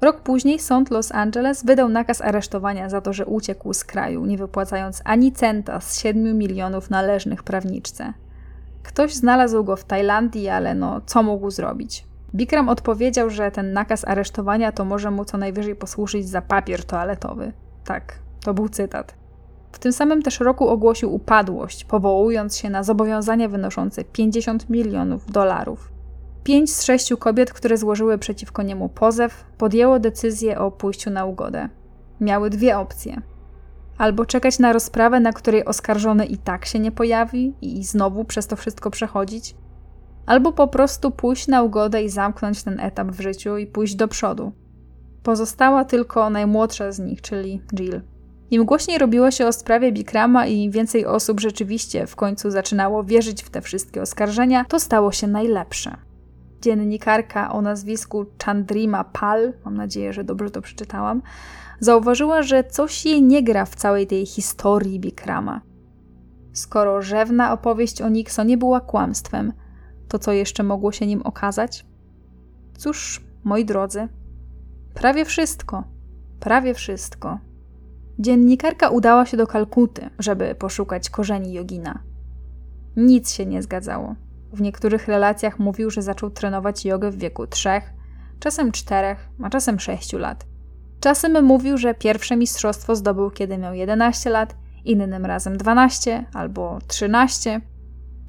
Rok później sąd Los Angeles wydał nakaz aresztowania za to, że uciekł z kraju, nie wypłacając ani centa z 7 milionów należnych prawniczce. Ktoś znalazł go w Tajlandii, ale no, co mógł zrobić? Bikram odpowiedział, że ten nakaz aresztowania to może mu co najwyżej posłużyć za papier toaletowy. Tak, to był cytat. W tym samym też roku ogłosił upadłość, powołując się na zobowiązania wynoszące 50 milionów dolarów. Pięć z sześciu kobiet, które złożyły przeciwko niemu pozew, podjęło decyzję o pójściu na ugodę. Miały dwie opcje. Albo czekać na rozprawę, na której oskarżony i tak się nie pojawi i znowu przez to wszystko przechodzić, albo po prostu pójść na ugodę i zamknąć ten etap w życiu i pójść do przodu. Pozostała tylko najmłodsza z nich, czyli Jill. Im głośniej robiło się o sprawie Bikrama i więcej osób rzeczywiście w końcu zaczynało wierzyć w te wszystkie oskarżenia, to stało się najlepsze. Dziennikarka o nazwisku Chandrima Pal, mam nadzieję, że dobrze to przeczytałam, zauważyła, że coś jej nie gra w całej tej historii Bikrama. Skoro rzewna opowieść o Nixonie była kłamstwem, to co jeszcze mogło się nim okazać? Cóż, moi drodzy, prawie wszystko, prawie wszystko. Dziennikarka udała się do Kalkuty, żeby poszukać korzeni jogina. Nic się nie zgadzało. W niektórych relacjach mówił, że zaczął trenować jogę w wieku trzech, czasem czterech, a czasem sześciu lat. Czasem mówił, że pierwsze mistrzostwo zdobył, kiedy miał 11 lat, innym razem 12 albo 13.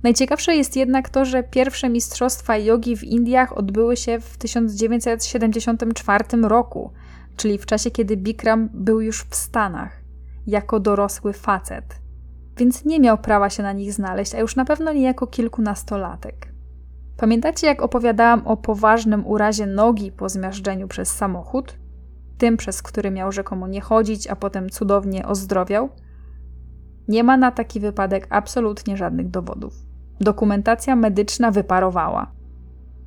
Najciekawsze jest jednak to, że pierwsze mistrzostwa jogi w Indiach odbyły się w 1974 roku, czyli w czasie, kiedy Bikram był już w Stanach, jako dorosły facet. Więc nie miał prawa się na nich znaleźć, a już na pewno nie jako kilkunastolatek. Pamiętacie, jak opowiadałam o poważnym urazie nogi po zmiażdżeniu przez samochód? Tym, przez który miał rzekomo nie chodzić, a potem cudownie ozdrowiał? Nie ma na taki wypadek absolutnie żadnych dowodów. Dokumentacja medyczna wyparowała.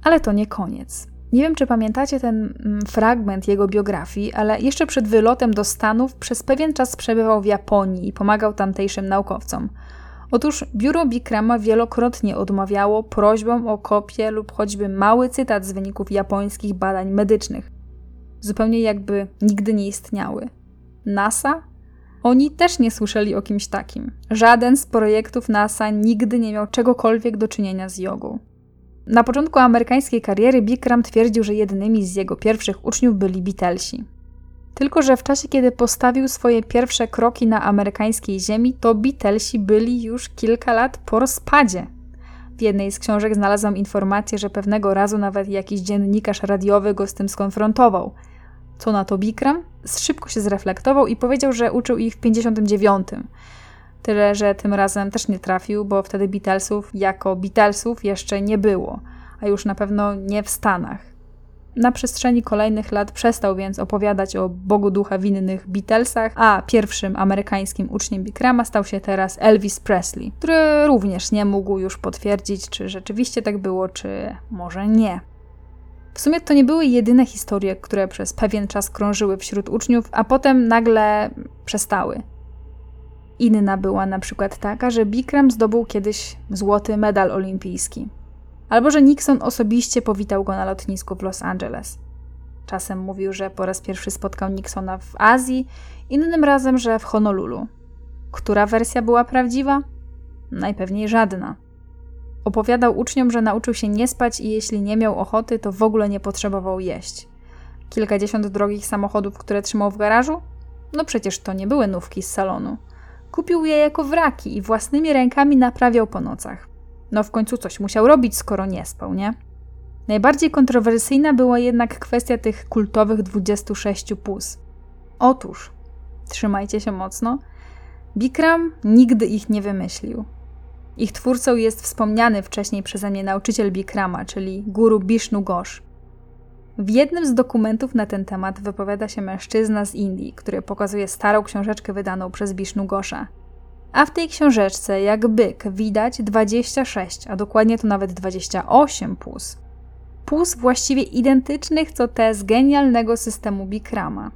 Ale to nie koniec. Nie wiem, czy pamiętacie ten mm, fragment jego biografii, ale jeszcze przed wylotem do Stanów przez pewien czas przebywał w Japonii i pomagał tamtejszym naukowcom. Otóż biuro Bikrama wielokrotnie odmawiało prośbom o kopię lub choćby mały cytat z wyników japońskich badań medycznych. Zupełnie jakby nigdy nie istniały. NASA? Oni też nie słyszeli o kimś takim. Żaden z projektów NASA nigdy nie miał czegokolwiek do czynienia z jogą. Na początku amerykańskiej kariery Bikram twierdził, że jednymi z jego pierwszych uczniów byli Beatlesi. Tylko, że w czasie, kiedy postawił swoje pierwsze kroki na amerykańskiej ziemi, to Beatlesi byli już kilka lat po rozpadzie. W jednej z książek znalazłam informację, że pewnego razu nawet jakiś dziennikarz radiowy go z tym skonfrontował. Co na to Bikram? Szybko się zreflektował i powiedział, że uczył ich w 59. Tyle, że tym razem też nie trafił, bo wtedy Beatlesów jako Beatlesów jeszcze nie było, a już na pewno nie w Stanach. Na przestrzeni kolejnych lat przestał więc opowiadać o Bogu Ducha winnych Beatlesach, a pierwszym amerykańskim uczniem Bikrama stał się teraz Elvis Presley, który również nie mógł już potwierdzić, czy rzeczywiście tak było, czy może nie. W sumie to nie były jedyne historie, które przez pewien czas krążyły wśród uczniów, a potem nagle przestały. Inna była na przykład taka, że Bikram zdobył kiedyś złoty medal olimpijski. Albo że Nixon osobiście powitał go na lotnisku w Los Angeles. Czasem mówił, że po raz pierwszy spotkał Nixona w Azji, innym razem, że w Honolulu. Która wersja była prawdziwa? Najpewniej żadna. Opowiadał uczniom, że nauczył się nie spać i jeśli nie miał ochoty, to w ogóle nie potrzebował jeść. Kilkadziesiąt drogich samochodów, które trzymał w garażu? No przecież to nie były nówki z salonu. Kupił je jako wraki i własnymi rękami naprawiał po nocach. No w końcu coś musiał robić, skoro nie spał, nie? Najbardziej kontrowersyjna była jednak kwestia tych kultowych 26 pus. Otóż, trzymajcie się mocno, Bikram nigdy ich nie wymyślił. Ich twórcą jest wspomniany wcześniej przeze mnie nauczyciel Bikrama, czyli guru Bishnu Ghosh. W jednym z dokumentów na ten temat wypowiada się mężczyzna z Indii, który pokazuje starą książeczkę wydaną przez Bishnu Gosha. A w tej książeczce, jak byk, widać 26, a dokładnie to nawet 28 pus. Pus właściwie identycznych co te z genialnego systemu Bikrama.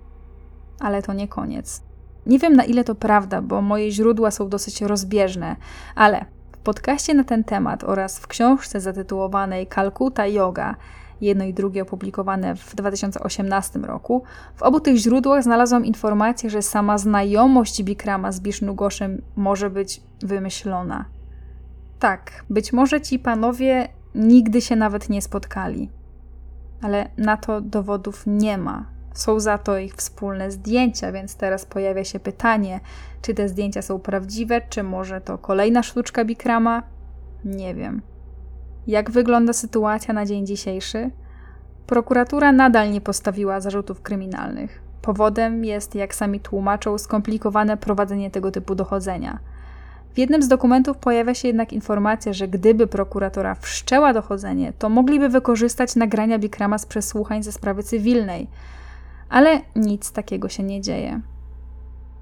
Ale to nie koniec. Nie wiem na ile to prawda, bo moje źródła są dosyć rozbieżne, ale w podcaście na ten temat oraz w książce zatytułowanej Kalkuta Yoga jedno i drugie opublikowane w 2018 roku. W obu tych źródłach znalazłam informację, że sama znajomość Bikrama z Bishnugoszem może być wymyślona. Tak, być może ci panowie nigdy się nawet nie spotkali. Ale na to dowodów nie ma. Są za to ich wspólne zdjęcia, więc teraz pojawia się pytanie, czy te zdjęcia są prawdziwe, czy może to kolejna sztuczka Bikrama? Nie wiem. Jak wygląda sytuacja na dzień dzisiejszy? Prokuratura nadal nie postawiła zarzutów kryminalnych. Powodem jest, jak sami tłumaczą, skomplikowane prowadzenie tego typu dochodzenia. W jednym z dokumentów pojawia się jednak informacja, że gdyby prokuratora wszczęła dochodzenie, to mogliby wykorzystać nagrania Bikrama z przesłuchań ze sprawy cywilnej. Ale nic takiego się nie dzieje.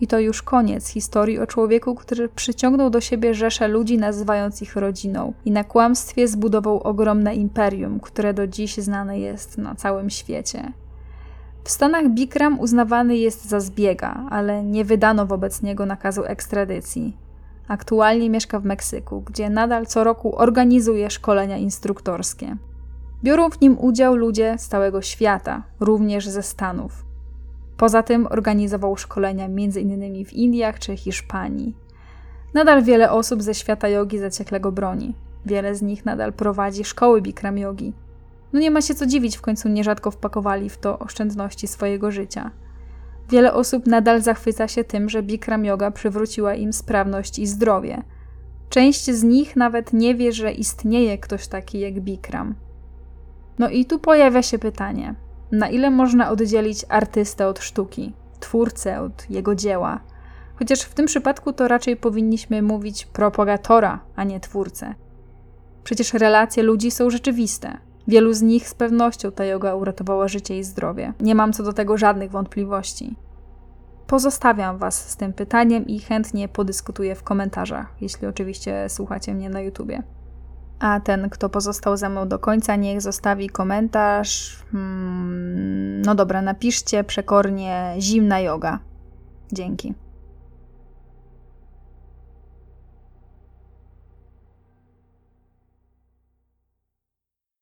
I to już koniec historii o człowieku, który przyciągnął do siebie rzesze ludzi, nazywając ich rodziną, i na kłamstwie zbudował ogromne imperium, które do dziś znane jest na całym świecie. W Stanach Bikram uznawany jest za zbiega, ale nie wydano wobec niego nakazu ekstradycji. Aktualnie mieszka w Meksyku, gdzie nadal co roku organizuje szkolenia instruktorskie. Biorą w nim udział ludzie z całego świata, również ze Stanów. Poza tym organizował szkolenia m.in. w Indiach czy Hiszpanii. Nadal wiele osób ze świata jogi zaciekle go broni. Wiele z nich nadal prowadzi szkoły Bikram jogi. No nie ma się co dziwić, w końcu nierzadko wpakowali w to oszczędności swojego życia. Wiele osób nadal zachwyca się tym, że Bikram yoga przywróciła im sprawność i zdrowie. Część z nich nawet nie wie, że istnieje ktoś taki jak Bikram. No i tu pojawia się pytanie: na ile można oddzielić artystę od sztuki, twórcę od jego dzieła? Chociaż w tym przypadku to raczej powinniśmy mówić propagatora, a nie twórcę. Przecież relacje ludzi są rzeczywiste. Wielu z nich z pewnością ta yoga uratowała życie i zdrowie. Nie mam co do tego żadnych wątpliwości. Pozostawiam Was z tym pytaniem i chętnie podyskutuję w komentarzach, jeśli oczywiście słuchacie mnie na YouTubie. A ten, kto pozostał ze mną do końca, niech zostawi komentarz. Hmm, no dobra, napiszcie przekornie zimna yoga. Dzięki.